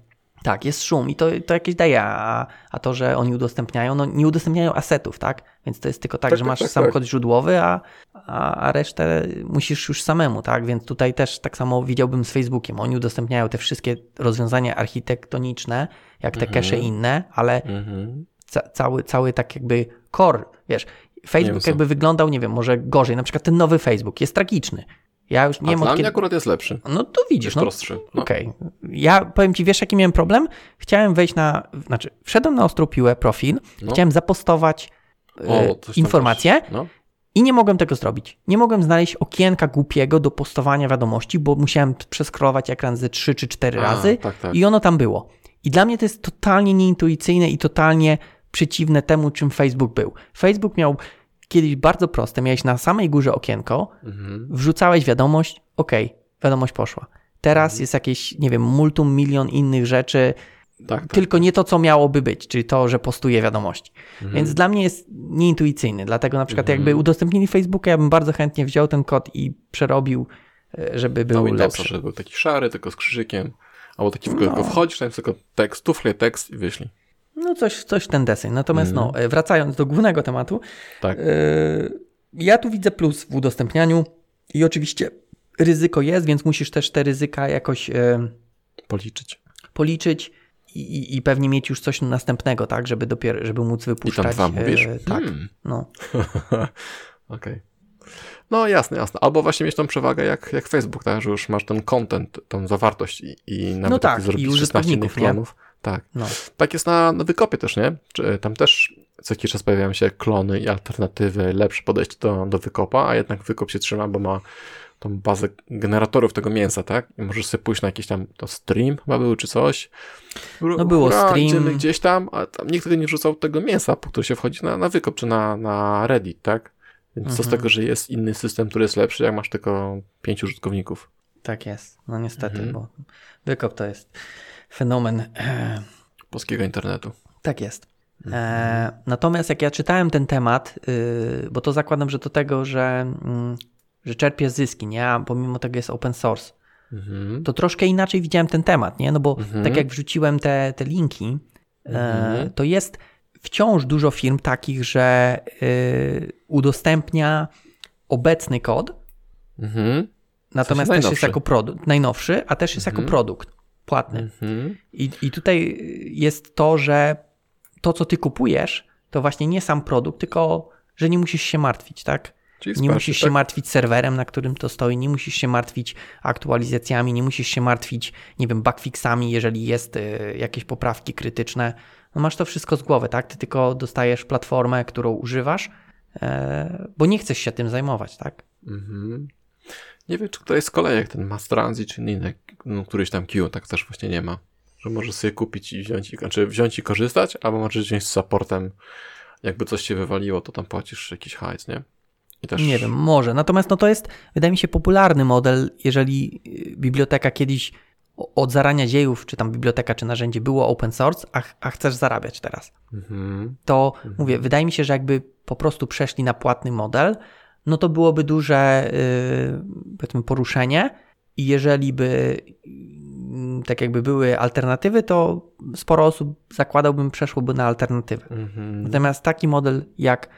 tak, jest szum i to, to jakieś daje, a, a to, że oni udostępniają, no nie udostępniają asetów, tak? Więc to jest tylko tak, Tak, że tak, masz tak, sam tak. kod źródłowy, a, a, a resztę musisz już samemu, tak? Więc tutaj też tak samo widziałbym z Facebookiem. Oni udostępniają te wszystkie rozwiązania architektoniczne, jak te cache inne, ale Mhm. Ca cały, cały tak jakby core, wiesz, Facebook jakby wyglądał, nie wiem, może gorzej, na przykład ten nowy Facebook jest tragiczny. Ja już nie A wiem dla mnie kiedy... akurat jest lepszy. No to widzisz, no, prostszy. No. Okej. Ja powiem ci, wiesz, jaki miałem problem? Chciałem wejść na. Znaczy, wszedłem na ostrą piłę profil, No. chciałem zapostować e, O, też. No. i nie mogłem tego zrobić. Nie mogłem znaleźć okienka głupiego do postowania wiadomości, bo musiałem przeskrolować ekran ze 3 czy 4 A, razy tak, tak. i ono tam było. I dla mnie to jest totalnie nieintuicyjne i totalnie przeciwne temu, czym Facebook był. Facebook miał kiedyś bardzo proste. Miałeś na samej górze okienko, Mhm. wrzucałeś wiadomość, okej, wiadomość poszła. Teraz Mhm. jest jakieś, nie wiem, multum, milion innych rzeczy, Tak, tak. tylko nie to, co miałoby być, czyli to, że postuje wiadomości. Mhm. Więc dla mnie jest nieintuicyjny. Dlatego na przykład Mhm. jakby udostępnili Facebooka, ja bym bardzo chętnie wziął ten kod i przerobił, e, żeby był Windowsa, lepszy. żeby był taki szary, tylko z krzyżykiem. Albo taki w ogóle No. tylko wchodzisz, tam tylko tekst, tu wklej tekst i wyślij. No coś, coś ten deseń. Natomiast Mhm. no, e, wracając do głównego tematu, Tak. e, ja tu widzę plus w udostępnianiu i oczywiście ryzyko jest, więc musisz też te ryzyka jakoś e, Policzyć. policzyć i, i, i pewnie mieć już coś następnego, tak, żeby dopiero, żeby móc I tam wypuszczać. dwa mówisz? e, tak, Hmm. no. *laughs* Okej. No jasne, jasne. Albo właśnie mieć tą przewagę jak, jak Facebook, tak, że już masz ten content, tą zawartość i, i nawet No tak, jak zrobisz i 16 użytkowników, innych nie? Tak. no. Tak jest na, na wykopie też, nie? Czy, tam też co jakiś czas pojawiają się klony i alternatywy, lepsze podejście do, do wykopa, a jednak wykop się trzyma, bo ma tą bazę generatorów tego mięsa, tak? I możesz sobie pójść na jakiś tam to stream chyba był, czy coś. No było stream. Idziemy gdzieś tam, a tam nikt nie wrzucał tego mięsa, po które się wchodzi na, na wykop, czy na, na Reddit, tak? Więc co z Mhm. tego, że jest inny system, który jest lepszy, jak masz tylko pięciu użytkowników. Tak jest. No niestety, Mhm. bo wykop to jest fenomen. e, Polskiego internetu. Tak jest. E, natomiast jak ja czytałem ten temat, y, bo to zakładam, że do tego, że, mm, że czerpie zyski, nie? A pomimo tego jest open source, Mhm. to troszkę inaczej widziałem ten temat, nie? No bo Mhm. tak jak wrzuciłem te, te linki, e, Mhm. to jest wciąż dużo firm takich, że y, udostępnia obecny kod, Mhm. natomiast też jest jako produkt, najnowszy, a też jest jako Mhm. produkt płatny. Mhm. I, I tutaj jest to, że to, co ty kupujesz, to właśnie nie sam produkt, tylko że nie musisz się martwić, tak? Czyli Nie musisz się tak? martwić serwerem, na którym to stoi, nie musisz się martwić aktualizacjami, nie musisz się martwić, nie wiem, bugfixami, jeżeli jest y, jakieś poprawki krytyczne. No masz to wszystko z głowy, tak? Ty tylko dostajesz platformę, którą używasz, e, bo nie chcesz się tym zajmować, tak? Mhm. Nie wiem, czy to jest jak ten Mass Transit, czy inny, no, któryś tam Q, tak też właśnie nie ma. Że możesz sobie kupić i wziąć, i- znaczy wziąć i korzystać, albo możesz wziąć z supportem. Jakby coś się wywaliło, to tam płacisz jakiś hajs, nie? Też... Nie wiem, może. Natomiast no to jest, wydaje mi się, popularny model, jeżeli y, biblioteka kiedyś od zarania dziejów, czy tam biblioteka, czy narzędzie było open source, a, a chcesz zarabiać teraz. Mhm. To mówię, wydaje mi się, że jakby po prostu przeszli na płatny model, no to byłoby duże yy, powiedzmy poruszenie i jeżeli by yy, tak jakby były alternatywy, to sporo osób zakładałbym przeszłoby na alternatywy. Mhm. Natomiast taki model, jak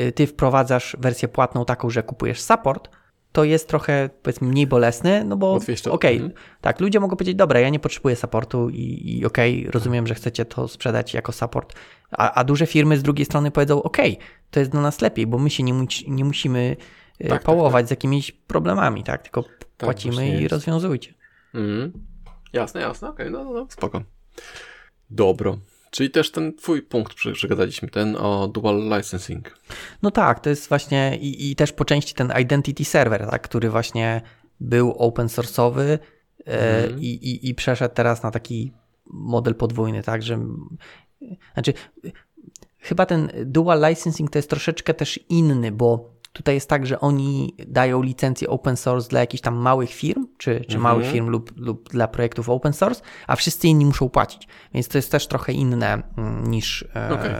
y, ty wprowadzasz wersję płatną taką, że kupujesz support, to jest trochę powiedzmy mniej bolesny, no bo okej, Mhm. tak, ludzie mogą powiedzieć, dobra, ja nie potrzebuję supportu i, i okej, rozumiem, że chcecie to sprzedać jako support, a, a duże firmy z drugiej strony powiedzą, okej, to jest dla nas lepiej, bo my się nie, mu- nie musimy y, tak, pałować z jakimiś problemami, tak, tylko właśnie płacimy i jest. rozwiązujcie. Mhm. Jasne, jasne, okej, no, no, no, spoko. Dobro. Czyli też ten twój punkt przegadaliśmy, ten o dual licensing. No tak, to jest właśnie i, i też po części ten Identity Server, tak, który właśnie był open source'owy e, Mhm. i, i, i przeszedł teraz na taki model podwójny, tak, że znaczy chyba ten dual licensing to jest troszeczkę też inny, bo Tutaj jest tak, że oni dają licencję open source dla jakichś tam małych firm, czy, czy Mhm. małych firm lub, lub dla projektów open source, a wszyscy inni muszą płacić. Więc to jest też trochę inne mm, niż e, Okej.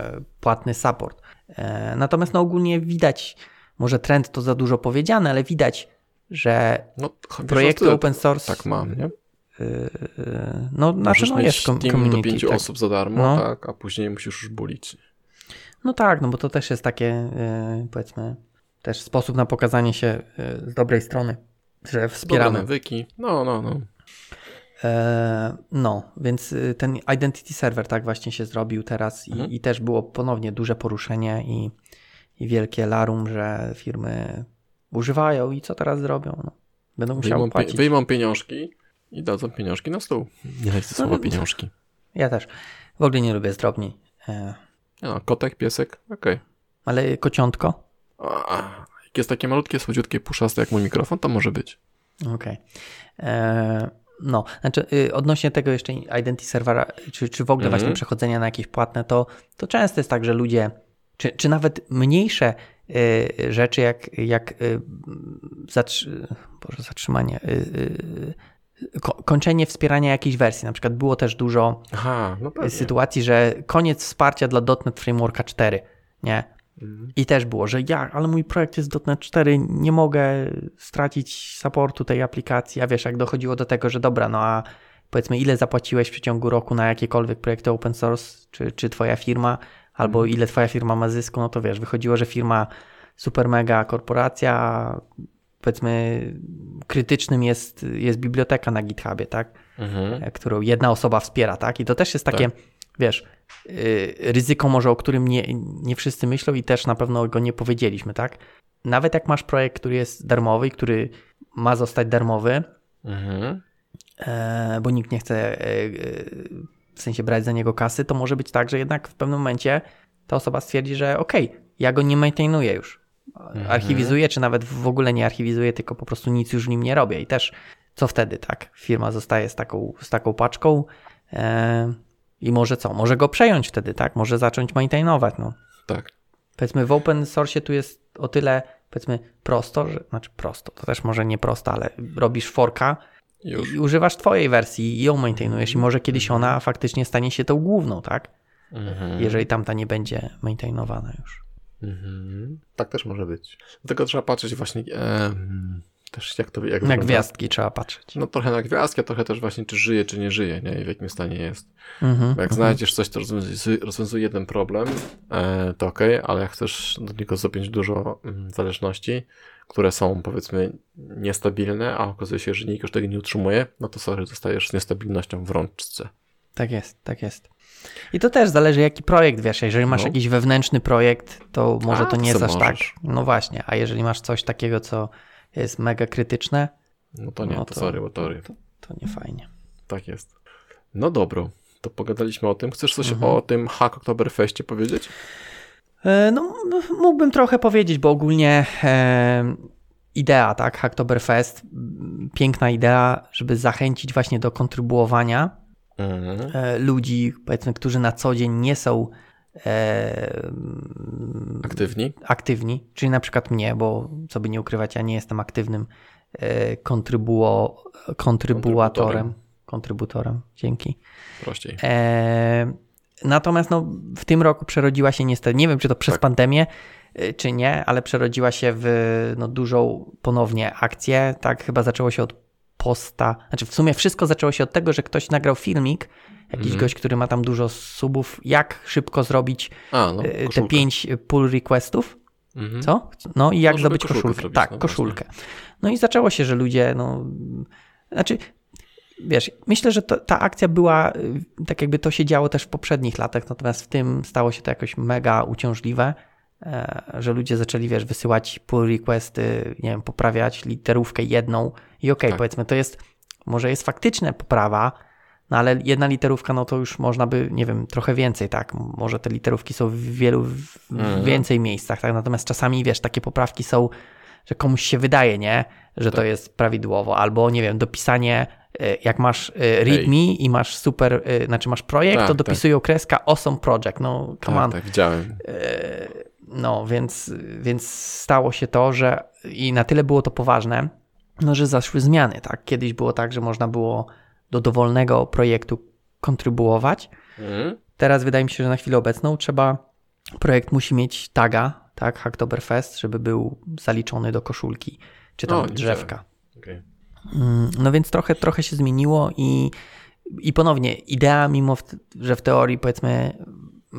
płatny support. E, natomiast no ogólnie widać, może trend to za dużo powiedziane, ale widać, że No, wiesz, projekty open source. Tak mam, nie? Yy, no, znaczy, no jest team community. do pięciu tak. osób za darmo, No. tak, a później musisz już bulić. No tak, no bo to też jest takie, powiedzmy, też sposób na pokazanie się yy, z dobrej strony, że Dobre wspieramy. nawyki, no, no, no. E, no, więc y, ten Identity Server tak właśnie się zrobił teraz i, Mhm. i też było ponownie duże poruszenie i, i wielkie larum, że firmy używają i co teraz zrobią? No, będą musiały Wyjmą, płacić. wyjmą pieniążki i dadzą pieniążki na stół. Nie leci słowo no, pieniążki. Ja też. W ogóle nie lubię zdrobni. E, No, kotek, piesek, okej. ale kociątko? Jak jest takie malutkie, słodziutkie, puszaste jak mój mikrofon, to może być. Okej. E, No, znaczy y, odnośnie tego jeszcze Identity Servera, czy, czy w ogóle Mhm. właśnie przechodzenia na jakieś płatne, to, to często jest tak, że ludzie, czy, czy nawet mniejsze y, rzeczy jak, jak y, zatrzy, Boże, zatrzymanie, y, ko, kończenie wspierania jakiejś wersji. Na przykład było też dużo Aha, no sytuacji, że koniec wsparcia dla .NET Frameworka 4, nie? Mhm. I też było, że ja, ale mój projekt jest .NET 4, nie mogę stracić supportu tej aplikacji. A wiesz, jak dochodziło do tego, że dobra, no a powiedzmy, ile zapłaciłeś w przeciągu roku na jakiekolwiek projekty open source, czy, czy twoja firma, albo Mhm. ile twoja firma ma zysku, no to wiesz, wychodziło, że firma super mega korporacja, powiedzmy, krytycznym jest, jest biblioteka na GitHubie, tak? Mhm. e, którą jedna osoba wspiera, tak? I to też jest takie, wiesz, y, ryzyko może, o którym nie, nie wszyscy myślą i też na pewno go nie powiedzieliśmy, tak? Nawet jak masz projekt, który jest darmowy i który ma zostać darmowy, Mhm. e, bo nikt nie chce e, e, w sensie brać za niego kasy, to może być tak, że jednak w pewnym momencie ta osoba stwierdzi, że okej, ja go nie maintainuję już. Archiwizuję, czy nawet w ogóle nie archiwizuję, tylko po prostu nic już w nim nie robię. I też co wtedy, tak? Firma zostaje z taką, z taką paczką i może co? Może go przejąć wtedy, tak? Może zacząć maintainować, no. Tak. Powiedzmy w open source tu jest o tyle, powiedzmy, prosto, że, znaczy prosto, to też może nie prosto, ale robisz forka Już. i używasz twojej wersji i ją maintainujesz i może kiedyś ona faktycznie stanie się tą główną, tak? Mhm. Jeżeli tamta nie będzie maintainowana już. Mhm. Tak też może być. Dlatego trzeba patrzeć właśnie też jak to jak Na wygląda. gwiazdki trzeba patrzeć. No trochę na gwiazdkę, trochę też właśnie czy żyje, czy nie żyje, nie? I w jakim stanie jest. Mhm, Bo jak znajdziesz coś, co rozwiązuje, rozwiązuje jeden problem, e, to okej, ale jak chcesz do niego zapiąć dużo mm, zależności, które są powiedzmy niestabilne, a okazuje się, że nikt już tego nie utrzymuje, no to sorry, zostajesz z niestabilnością w rączce. Tak jest, tak jest. I to też zależy, jaki projekt wiesz. Jeżeli masz No. jakiś wewnętrzny projekt, to może A, to nie to jest aż tak. No właśnie, a jeżeli masz coś takiego, co jest mega krytyczne, No to nie, No to, to- sorry, bo tory. to nie fajnie. Tak jest. No dobro, to pogadaliśmy o tym. Chcesz coś Mhm. o tym Hack Oktoberfeście powiedzieć? E, No, mógłbym trochę powiedzieć, bo ogólnie e, idea, tak, Hacktoberfest, piękna idea, żeby zachęcić właśnie do kontrybuowania Mhm. e, ludzi, powiedzmy, którzy na co dzień nie są e, Aktywni? aktywni, czyli na przykład mnie, bo co by nie ukrywać, ja nie jestem aktywnym e, kontrybuo, kontrybuatorem. Kontrybutorem, dzięki. Prościej. E, natomiast no, w tym roku przerodziła się niestety, nie wiem czy to przez Tak. pandemię, e, czy nie, ale przerodziła się w no, dużą ponownie akcję. Tak, chyba zaczęło się od posta. Znaczy, w sumie wszystko zaczęło się od tego, że ktoś nagrał filmik, jakiś Mhm. gość, który ma tam dużo subów, jak szybko zrobić A, no, e, te pięć pull requestów. Mhm. Co? No i jak No, zdobyć koszulkę koszulkę. zrobić, tak, no koszulkę. No i zaczęło się, że ludzie, no. Znaczy, wiesz, myślę, że to, ta akcja była, y, tak jakby to się działo też w poprzednich latach, natomiast w tym stało się to jakoś mega uciążliwe, że ludzie zaczęli, wiesz, wysyłać pull requesty, nie wiem, poprawiać literówkę jedną i okej, Tak. powiedzmy, to jest, może jest faktyczna poprawa, no ale jedna literówka, no to już można by, nie wiem, trochę więcej, tak? Może te literówki są w wielu, w Mhm. więcej miejscach, tak? Natomiast czasami, wiesz, takie poprawki są, że komuś się wydaje, nie? Że to Tak. jest prawidłowo. Albo, nie wiem, dopisanie, e, jak masz e, readme i masz super, e, znaczy masz projekt, Tak, to tak. dopisują kreska awesome project. No, come on. Tak, tak, widziałem. No, więc, więc stało się to, że i na tyle było to poważne, no, że zaszły zmiany, tak? Kiedyś było tak, że można było do dowolnego projektu kontrybuować. Mhm. Teraz wydaje mi się, że na chwilę obecną trzeba, projekt musi mieć taga, tak, Hacktoberfest, żeby był zaliczony do koszulki, czy tam O, drzewka. Okej. Mm, No więc trochę, trochę się zmieniło i, i ponownie idea, mimo w, że w teorii powiedzmy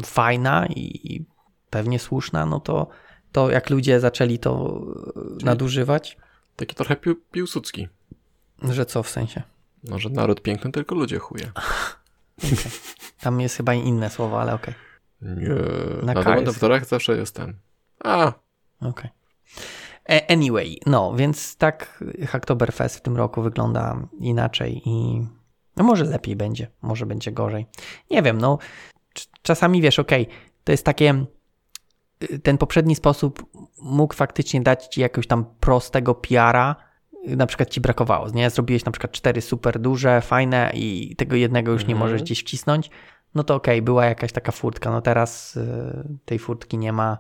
fajna i, i pewnie słuszna, no to, to jak ludzie zaczęli to e, nadużywać, Taki trochę pił, piłsudski. że co w sensie? No, że naród piękny, tylko ludzie chuje. *laughs* Tam jest chyba inne słowo, ale okej. Nie. Na Na, dewtorach zawsze jest ten. A, okej. E, Anyway, no więc tak Hacktoberfest w tym roku wygląda inaczej i no może lepiej będzie, może będzie gorzej. Nie wiem, no cz- czasami wiesz, okej, to jest takie ten poprzedni sposób mógł faktycznie dać ci jakiegoś tam prostego PR-a, na przykład ci brakowało, nie? Zrobiłeś na przykład cztery super duże, fajne i tego jednego już nie Mhm. możesz gdzieś wcisnąć, no to okej, była jakaś taka furtka, no teraz y, tej furtki nie ma,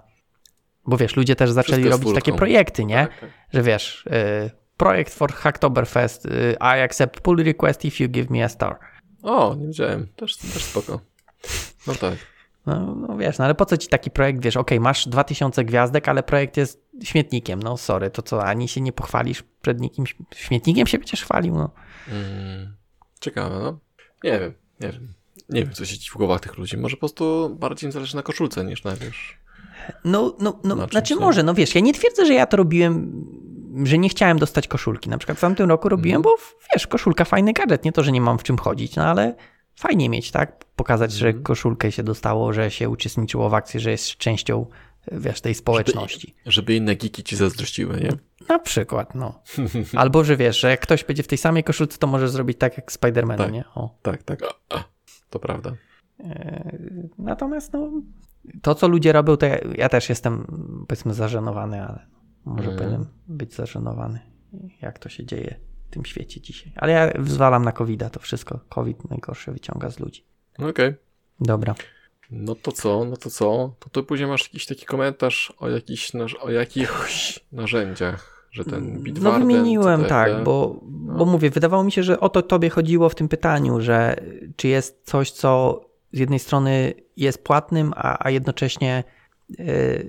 bo wiesz, ludzie też zaczęli robić takie projekty, nie? tak, tak. Że wiesz, y, projekt for Hacktoberfest, y, I accept pull request if you give me a star. O, nie wiedziałem. Też, też spoko. No tak. No, no wiesz, no ale po co ci taki projekt, wiesz, okej, masz 2000 gwiazdek, ale projekt jest śmietnikiem, no sorry, to co, ani się nie pochwalisz przed nikim, śmietnikiem się będziesz chwalił, no. Mm, ciekawe, no. Nie wiem, nie wiem. Nie wiem, co się dzieje w głowach tych ludzi. Może po prostu bardziej im zależy na koszulce niż na, wiesz... No, no, no Na czymś, znaczy może, no wiesz, ja nie twierdzę, że ja to robiłem, że nie chciałem dostać koszulki. Na przykład w tamtym roku robiłem, bo wiesz, koszulka fajny gadżet, nie to, że nie mam w czym chodzić, no ale fajnie mieć, tak? Pokazać, że koszulkę się dostało, że się uczestniczyło w akcji, że jest częścią, wiesz, tej społeczności. Żeby inne geeki ci zazdrościły, nie? Na przykład, no. *laughs* Albo, że wiesz, że jak ktoś będzie w tej samej koszulce, to może zrobić tak jak Spider-Man, Tak. nie? O. Tak, tak. To prawda. E, Natomiast no, to, co ludzie robią, to ja, ja też jestem, powiedzmy, zażenowany, ale może Mhm. powinienem być zażenowany, jak to się dzieje tym świecie dzisiaj. Ale ja wzwalam na covid to wszystko. COVID najgorsze wyciąga z ludzi. No Okej. Dobra. No to co, no to co? To tu później masz jakiś taki komentarz o jakichś, naż- o jakichś narzędziach, że ten No Bitwarden... wymieniłem, CTRD. tak, bo, bo mówię, wydawało mi się, że o to tobie chodziło w tym pytaniu, że czy jest coś, co z jednej strony jest płatnym, a, a jednocześnie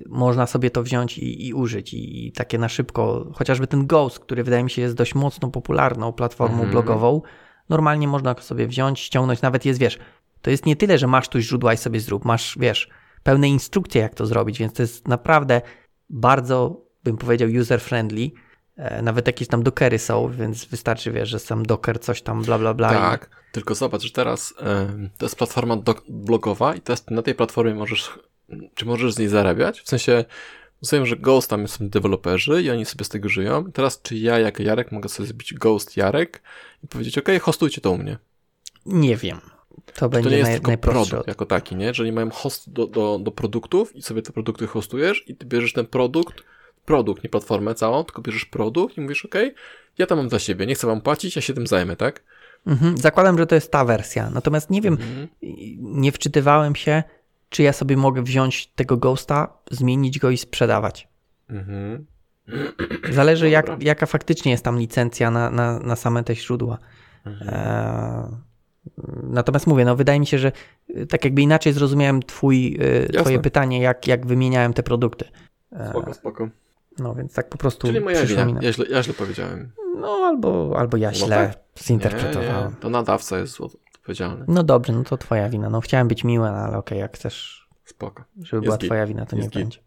można sobie to wziąć i, i użyć i, i takie na szybko, chociażby ten Ghost, który wydaje mi się jest dość mocno popularną platformą Mhm. blogową, normalnie można go sobie wziąć, ściągnąć, nawet jest, wiesz, to jest nie tyle, że masz tu źródła i sobie zrób, masz, wiesz, pełne instrukcje, jak to zrobić, więc to jest naprawdę bardzo, bym powiedział, user-friendly. E, Nawet jakieś tam dokery są, więc wystarczy, wiesz, że sam docker coś tam bla bla bla. i- Tak, tylko zobacz, że teraz em, to jest platforma blogowa i teraz na tej platformie możesz, czy możesz z niej zarabiać? W sensie, rozumiem, że Ghost tam są deweloperzy i oni sobie z tego żyją. Teraz czy ja jako Jarek mogę sobie zrobić Ghost Jarek i powiedzieć, ok, hostujcie to u mnie. Nie wiem. To To będzie nie jest naj, tylko produkt jako taki, nie? Że oni mają host do, do, do produktów i sobie te produkty hostujesz i ty bierzesz ten produkt, produkt, nie platformę całą, tylko bierzesz produkt i mówisz, ok, ja tam mam dla siebie, nie chcę wam płacić, ja się tym zajmę, tak? Mhm. Zakładam, że to jest ta wersja. Natomiast nie wiem, Mhm. nie wczytywałem się, czy ja sobie mogę wziąć tego Ghosta, zmienić go i sprzedawać. Mhm. Zależy, jak, jaka faktycznie jest tam licencja na, na, na same te źródła. Mhm. Eee, natomiast mówię, no wydaje mi się, że y, tak jakby inaczej zrozumiałem twój, y, twoje pytanie, jak, jak wymieniałem te produkty. Eee, Spoko, spoko. no więc tak po prostu Czyli moja na... Ja źle, ja źle powiedziałem. No albo, albo ja No źle tak. zinterpretowałem. Nie, nie, to nadawca jest odpowiedzialny. No dobrze, no to twoja wina. No chciałem być miły, no, ale okej, jak chcesz, Spoko. żeby była git. twoja wina, to Jest nie git. będzie.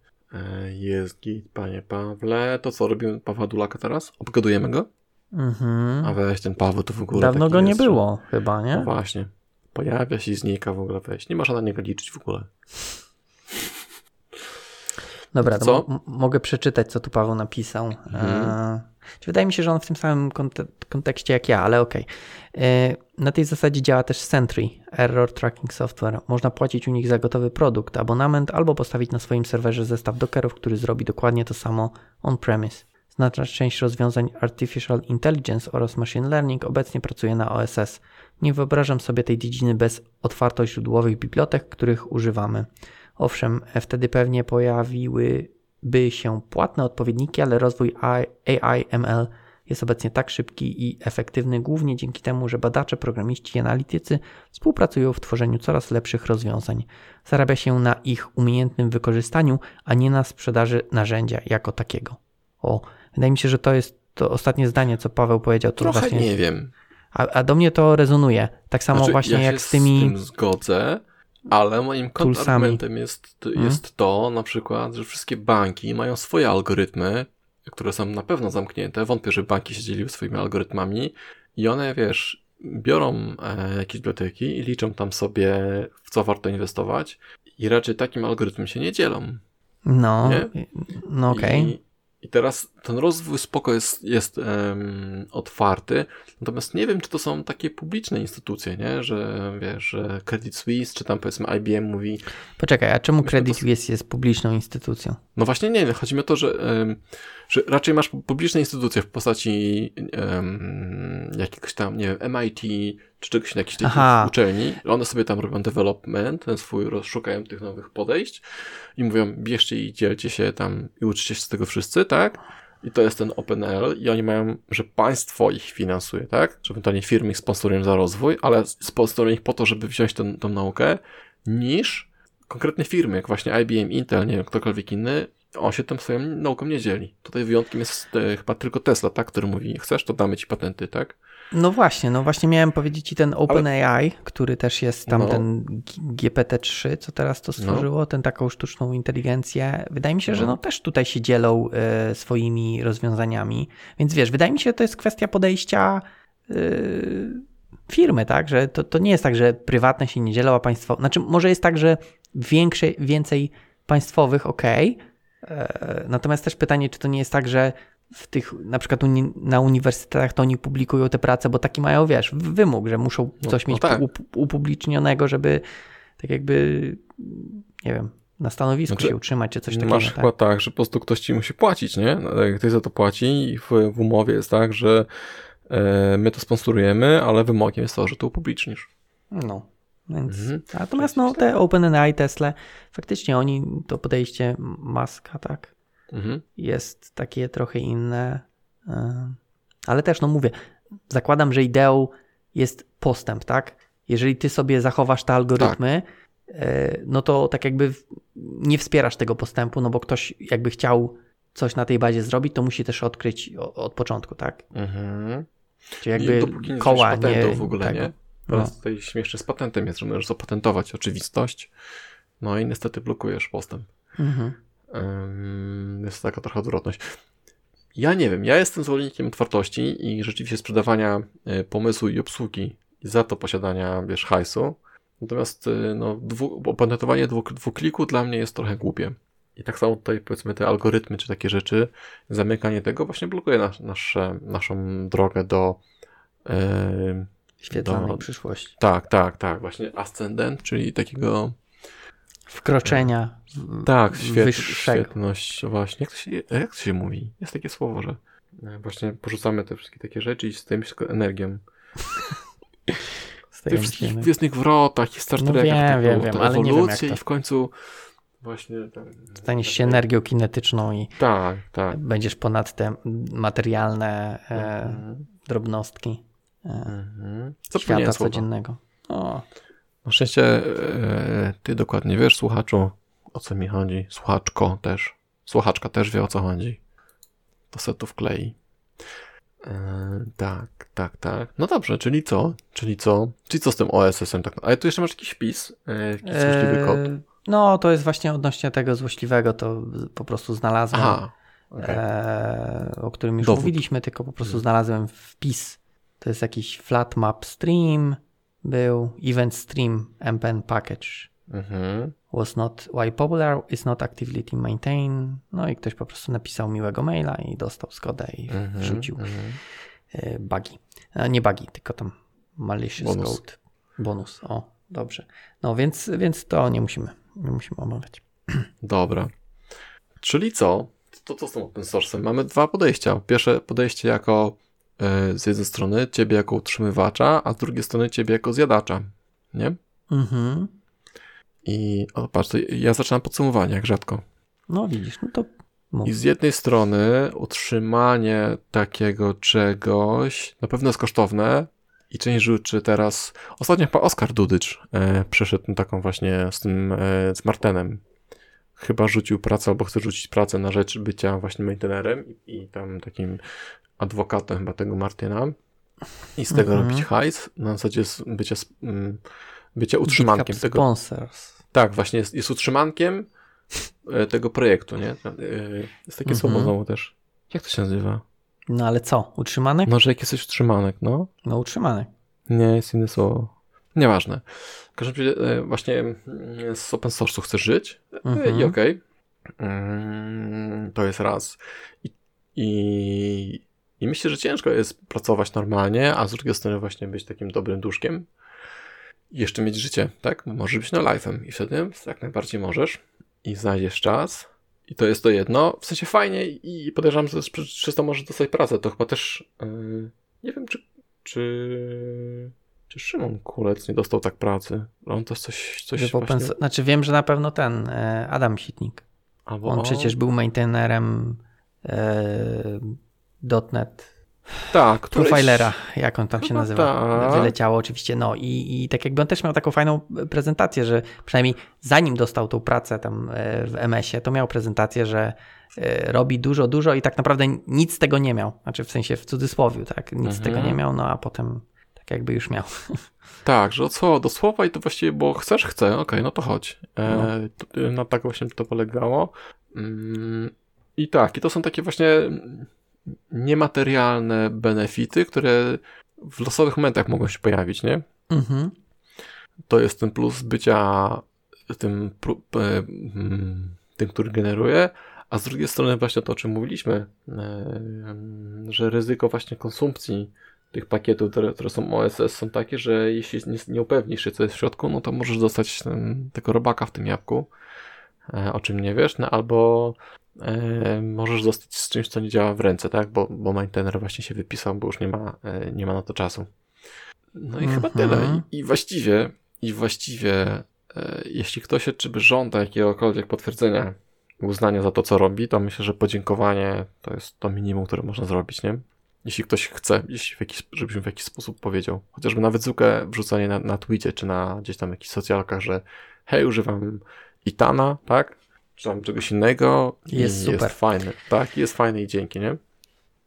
E, Jest git, panie Pawle. To co, robimy Pawła Dulaka teraz? Obgadujemy go? Mhm. A weź ten Paweł to w ogóle Dawno go nie jest, że- było chyba, No nie? właśnie. Pojawia się i znika w ogóle, weź. Nie można na niego liczyć w ogóle. Dobra, To mogę przeczytać, co tu Paweł napisał. Mhm. E, wydaje mi się, że on w tym samym konte- kontekście jak ja, ale okej. E, Na tej zasadzie działa też Sentry, Error Tracking Software. Można płacić u nich za gotowy produkt, abonament, albo postawić na swoim serwerze zestaw dockerów, który zrobi dokładnie to samo on-premise. Znaczna część rozwiązań Artificial Intelligence oraz Machine Learning obecnie pracuje na OSS. Nie wyobrażam sobie tej dziedziny bez otwartoźródłowych bibliotek, których używamy. Owszem, wtedy pewnie pojawiłyby się płatne odpowiedniki, ale rozwój AI, ML jest obecnie tak szybki i efektywny głównie dzięki temu, że badacze, programiści i analitycy współpracują w tworzeniu coraz lepszych rozwiązań. Zarabia się na ich umiejętnym wykorzystaniu, a nie na sprzedaży narzędzia jako takiego. O, wydaje mi się, że to jest to ostatnie zdanie, co Paweł powiedział. To Trochę właśnie, nie wiem. A, a do mnie to rezonuje. Tak samo Znaczy, właśnie ja jak z tymi. Z tym zgodzę, ale moim kontrargumentem jest, Mhm. jest to na przykład, że wszystkie banki mają swoje algorytmy, które są na pewno zamknięte. Wątpię, że banki się dzieliły swoimi algorytmami i one, wiesz, biorą e, jakieś biblioteki i liczą tam sobie, w co warto inwestować i raczej takim algorytmem się nie dzielą. No, Nie? no okej. I, I teraz ten rozwój spoko jest, jest em, otwarty, natomiast nie wiem, czy to są takie publiczne instytucje, nie? Że wiesz, że Credit Suisse, czy tam powiedzmy IBM mówi, Poczekaj, a czemu Credit to- Suisse jest publiczną instytucją? no właśnie nie wiem, chodzi mi o to, że, em, że raczej masz publiczne instytucje w postaci em, jakiegoś tam, nie wiem, MIT, czy czegoś jakichś takich Aha. uczelni. One sobie tam robią development, ten swój, roz- szukają tych nowych podejść i mówią, bierzcie i dzielcie się tam i uczcie się z tego wszyscy, tak? I to jest ten OpenL i oni mają, że państwo ich finansuje, tak? Że to nie firmy ich sponsorują za rozwój, ale sponsorują ich po to, żeby wziąć tę tą naukę, niż konkretne firmy, jak właśnie IBM, Intel, nie wiem, ktokolwiek inny, on się tą swoją nauką nie dzieli. Tutaj wyjątkiem jest e, chyba tylko Tesla, tak? Który mówi, chcesz, to damy ci patenty, tak? No właśnie, no właśnie miałem powiedzieć ci ten OpenAI, który też jest tam No. ten G- GPT-3, co teraz to stworzyło, ten taką sztuczną inteligencję. Wydaje mi się, że No. no też tutaj się dzielą e, swoimi rozwiązaniami. Więc wiesz, wydaje mi się, że to jest kwestia podejścia e, firmy, tak? Że to, to nie jest tak, że prywatne się nie dzielą, a państwo. Znaczy, może jest tak, że większe, więcej państwowych, ok. Natomiast też pytanie, czy to nie jest tak, że w tych, na przykład uni, na uniwersytetach to oni publikują te prace, bo taki mają, wiesz, wymóg, że muszą No, coś no mieć tak. up, upublicznionego, żeby tak jakby, nie wiem, na stanowisku Znaczy, się utrzymać, czy coś takiego. Masz tak? chyba tak, że po prostu ktoś ci musi płacić, nie? No, ktoś za to płaci i w, w umowie jest tak, że e, my to sponsorujemy, ale wymogiem jest to, że to upublicznisz. No. Więc, Mhm. Natomiast no, te OpenAI, Tesla, faktycznie oni, to podejście Maska, tak, Mhm. jest takie trochę inne. y, Ale też, no mówię, zakładam, że ideą jest postęp, tak? Jeżeli ty sobie zachowasz te algorytmy, y, no to tak jakby nie wspierasz tego postępu, no bo ktoś jakby chciał coś na tej bazie zrobić, to musi też odkryć od początku, tak? Mhm. Czyli jakby I nie koła nie w ogóle, tego. nie? No. Teraz tutaj śmiesznie z patentem jest, że możesz zapatentować oczywistość, no i niestety blokujesz postęp. Mhm. Jest taka trochę odwrotność. Ja nie wiem, ja jestem zwolennikiem otwartości i rzeczywiście sprzedawania y, pomysłu i obsługi i za to posiadania, wiesz, hajsu. Natomiast y, no, dwu, opatentowanie dwu, dwukliku dla mnie jest trochę głupie. I tak samo tutaj powiedzmy te algorytmy czy takie rzeczy, zamykanie tego właśnie blokuje nas, nasze, naszą drogę do y, Świetlanej Do- przyszłości. tak, tak, tak, właśnie ascendent, czyli takiego Wkroczenia. w- Tak, świet, wyższego. świetność, właśnie. Jak to, się, jak to się mówi? Jest takie słowo, że e, właśnie porzucamy te wszystkie takie rzeczy i stajemy się tylko energią. *laughs* W tych wszystkich Gwiezdnych Wrotach i Star No Trekach wiem, to wiem, wiem, ta ale nie wiem, jak to- i w końcu właśnie... Ten, Staniesz się energią kinetyczną i Tak, tak. będziesz ponad te materialne e, Mhm. drobnostki e, Mhm. świata Zapomniałem słowa. codziennego. O, Na szczęście e, ty dokładnie wiesz, słuchaczu, o co mi chodzi. Słuchaczko też. Słuchaczka też wie, o co chodzi. To se tu wklei. E, tak, tak, tak. No dobrze, czyli co? Czyli co? Czyli co z tym OSS-em? Tak? Ale tu jeszcze masz jakiś wpis, e, jakiś złośliwy kod. no, to jest właśnie odnośnie tego złośliwego, to po prostu znalazłem, Aha. okej. e, o którym już Dowód. mówiliśmy, tylko po prostu znalazłem wpis. To jest jakiś flat map stream, był event stream mpen package. Mhm. was not why popular is not actively maintained. No i ktoś po prostu napisał miłego maila i dostał zgodę i Mhm. wrzucił mhm. e, bugi. E, Nie bugi, tylko tam malicious Bonus. code. Bonus. O, dobrze. No więc, więc to nie musimy, nie musimy omawiać. Dobra. Czyli co? To co z tym open source'em? Mamy dwa podejścia. Pierwsze podejście jako z jednej strony ciebie jako utrzymywacza, a z drugiej strony ciebie jako zjadacza. Nie? Mhm. I o, patrz, ja zaczynam podsumowanie, jak rzadko. No widzisz, no to. I z jednej strony utrzymanie takiego czegoś na pewno jest kosztowne i część rzeczy teraz... Ostatnio chyba Oskar Dudycz e, przeszedł taką właśnie z tym, e, z Martenem. Chyba rzucił pracę albo chce rzucić pracę na rzecz bycia właśnie maintainerem i, i tam takim adwokatem chyba tego Martina i z tego Mhm. robić hajs na zasadzie z bycia, mm, bycia utrzymankiem tego. Sponsors. Tak, właśnie jest, jest utrzymankiem e, tego projektu, nie? E, Jest takie Mhm. słowo znowu też. Jak to się nazywa? No ale co? Utrzymanek? No, że jak jesteś utrzymanek, no. No utrzymanek. Nie, jest inne słowo. Nieważne. W każdym razie e, właśnie mm, z open source'u chcesz żyć Mhm. i okej. Mm, To jest raz. I, i, I myślę, że ciężko jest pracować normalnie, a z drugiej strony właśnie być takim dobrym duszkiem. I jeszcze mieć życie, tak? Możesz być na live'em i wtedy jak najbardziej możesz i znajdziesz czas. I to jest to jedno. W sensie fajnie i podejrzewam, że przez to możesz dostać pracę. To chyba też yy, nie wiem, czy, czy, czy Szymon Kulec nie dostał tak pracy. On też coś, coś Że w open właśnie... Znaczy wiem, że na pewno ten e, Adam Sitnik. Albo On przecież był maintainerem e, .NET Tak, któryś- Profilera, jak on tam się nazywa. tak. Wyleciało oczywiście. No i, i tak jakby on też miał taką fajną prezentację, że przynajmniej zanim dostał tą pracę tam e, w MS-ie, to miał prezentację, że e, robi dużo, dużo i tak naprawdę nic z tego nie miał. Znaczy w sensie w cudzysłowiu, tak? Nic z Mhm. tego nie miał, no a potem tak jakby już miał. *laughs* Tak, że od słowa do słowa i to właściwie, bo chcesz, chcę, okej, no to chodź. E, No. na tak właśnie to polegało. Mm, I tak, i to są takie właśnie niematerialne benefity, które w losowych momentach mogą się pojawić, nie? Mhm. To jest ten plus bycia tym, e, mm, tym, który generuje, a z drugiej strony właśnie to, o czym mówiliśmy, e, że ryzyko właśnie konsumpcji tych pakietów, które, są OSS są takie, że jeśli nie, nie upewnisz się, co jest w środku, no to możesz dostać ten, tego robaka w tym jabłku, e, o czym nie wiesz, no albo e, możesz zostać z czymś, co nie działa w ręce, tak, bo, bo maintainer właśnie się wypisał, bo już nie ma, e, nie ma na to czasu. No i chyba Mhm. tyle. I, I właściwie, i właściwie, e, jeśli ktoś czy by żąda jakiegokolwiek potwierdzenia, uznania za to, co robi, to myślę, że podziękowanie to jest to minimum, które można zrobić, nie? Jeśli ktoś chce, jeśli w jakiś, żebyś w jakiś sposób powiedział. Chociażby nawet zwykłe wrzucanie na, na Twitcie, czy na gdzieś tam jakichś socjalkach, że hej, używam Itana, tak? Tam czegoś innego. Jest super. Jest fajny, tak? Jest fajny i dzięki, nie?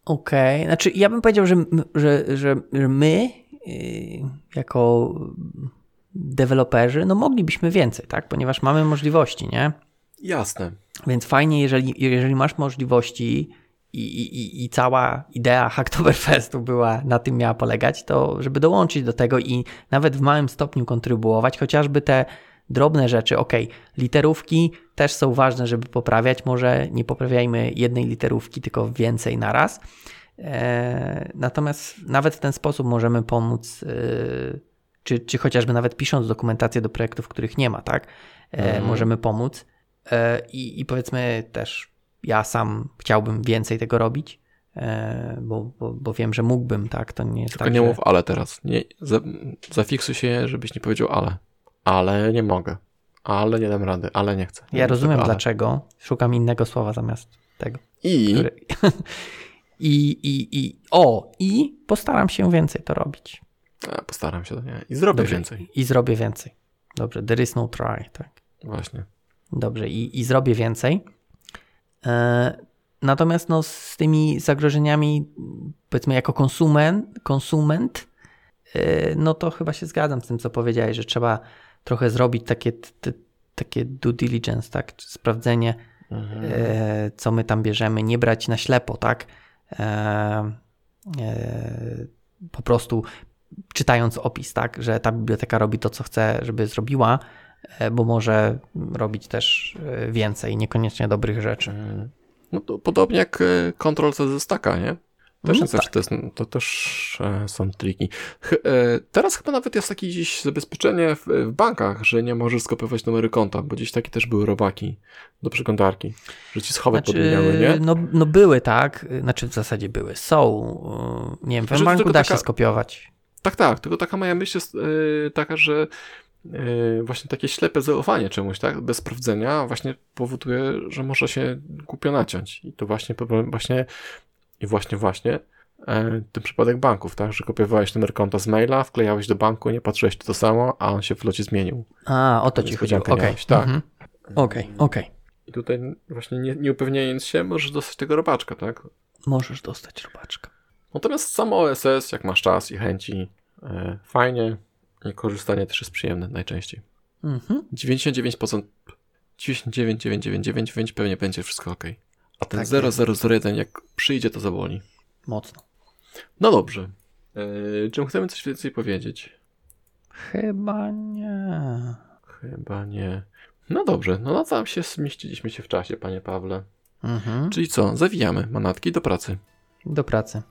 Okej, znaczy ja bym powiedział, że, że, że, że my yy, jako deweloperzy, no moglibyśmy więcej, tak? Ponieważ mamy możliwości, nie? Jasne. Więc fajnie, jeżeli, jeżeli masz możliwości i, i, i- i cała idea Hacktoberfestu była na tym miała polegać, to żeby dołączyć do tego i nawet w małym stopniu kontrybuować, chociażby te drobne rzeczy, ok, literówki też są ważne, żeby poprawiać, może nie poprawiajmy jednej literówki, tylko więcej na raz. E, natomiast nawet w ten sposób możemy pomóc, e, czy, czy chociażby nawet pisząc dokumentację do projektów, których nie ma, tak? E, Mhm. Możemy pomóc. I, I powiedzmy też, ja sam chciałbym więcej tego robić, bo, bo, bo wiem, że mógłbym, tak? To nie jest Tylko tak, nie że... mów ale teraz. Nie, za, zafiksuj się, żebyś nie powiedział ale. Ale nie mogę. Ale nie dam rady. Ale nie chcę. Nie Ja rozumiem tego ale. dlaczego. Szukam innego słowa zamiast tego. I Który... *laughs* I, i, I o, i postaram się więcej to robić. a, postaram się, nie? I zrobię Dobrze. więcej. I zrobię więcej. Dobrze, there is no try, tak. Właśnie. Dobrze, i, i zrobię więcej. E, natomiast no, z tymi zagrożeniami, powiedzmy, jako konsument, konsument e, no to chyba się zgadzam z tym, co powiedziałeś, że trzeba trochę zrobić takie, t, takie due diligence, tak? Sprawdzenie, Mhm. e, co my tam bierzemy, nie brać na ślepo, tak? E, e, po prostu czytając opis, tak? Że ta biblioteka robi to, co chce, żeby zrobiła, e, bo może robić też e, więcej, niekoniecznie dobrych rzeczy. Mhm. No to podobnie jak e, Ctrl C ze staka, nie? Też No znaczy, to, jest, to też e, są triki. Ch, e, teraz chyba nawet jest takie gdzieś zabezpieczenie w, w bankach, że nie możesz skopiować numery konta, bo gdzieś takie też były robaki do przeglądarki, że ci schowek Znaczy, podmieniały, nie? no, no były, tak? Znaczy w zasadzie były. Są. e, Nie wiem, w Znaczy, banku da taka- się skopiować. Tak, tak, tylko taka moja myśl jest taka, że yy, właśnie takie ślepe zaufanie czemuś, tak, bez sprawdzenia właśnie powoduje, że może się głupio naciąć. I to właśnie problem, właśnie i właśnie, właśnie e, ten przypadek banków, tak, że kopiowałeś numer konta z maila, wklejałeś do banku, nie patrzyłeś to samo, a on się w locie zmienił. A, o to ci chodziło. Okej, okay. tak. Mhm. Okej, okay, okej. Okay. I tutaj właśnie nie, nie upewniając się, możesz dostać tego robaczka, tak? Możesz dostać robaczka. Natomiast samo OSS, jak masz czas i chęci, e, fajnie i korzystanie też jest przyjemne najczęściej. Mhm. 99%, 99,999 pewnie będzie wszystko ok. A ten Tak 0001 jak przyjdzie to zaboli. Mocno. No dobrze. E, czy chcemy coś więcej powiedzieć? Chyba nie. Chyba nie. No dobrze, no na całym się zmieściliśmy się w czasie, panie Pawle. Mhm. Czyli co, zawijamy manatki do pracy. Do pracy.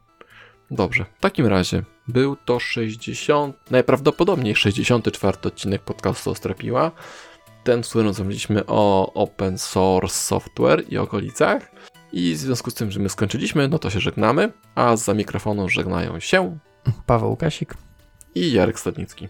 Dobrze, w takim razie był to 60, najprawdopodobniej 64 odcinek podcastu Ostrapiła. Ten, w którym rozmawialiśmy o open source software i okolicach. I w związku z tym, że my skończyliśmy, no to się żegnamy, a za mikrofonu żegnają się Paweł Kasik i Jarek Stadnicki.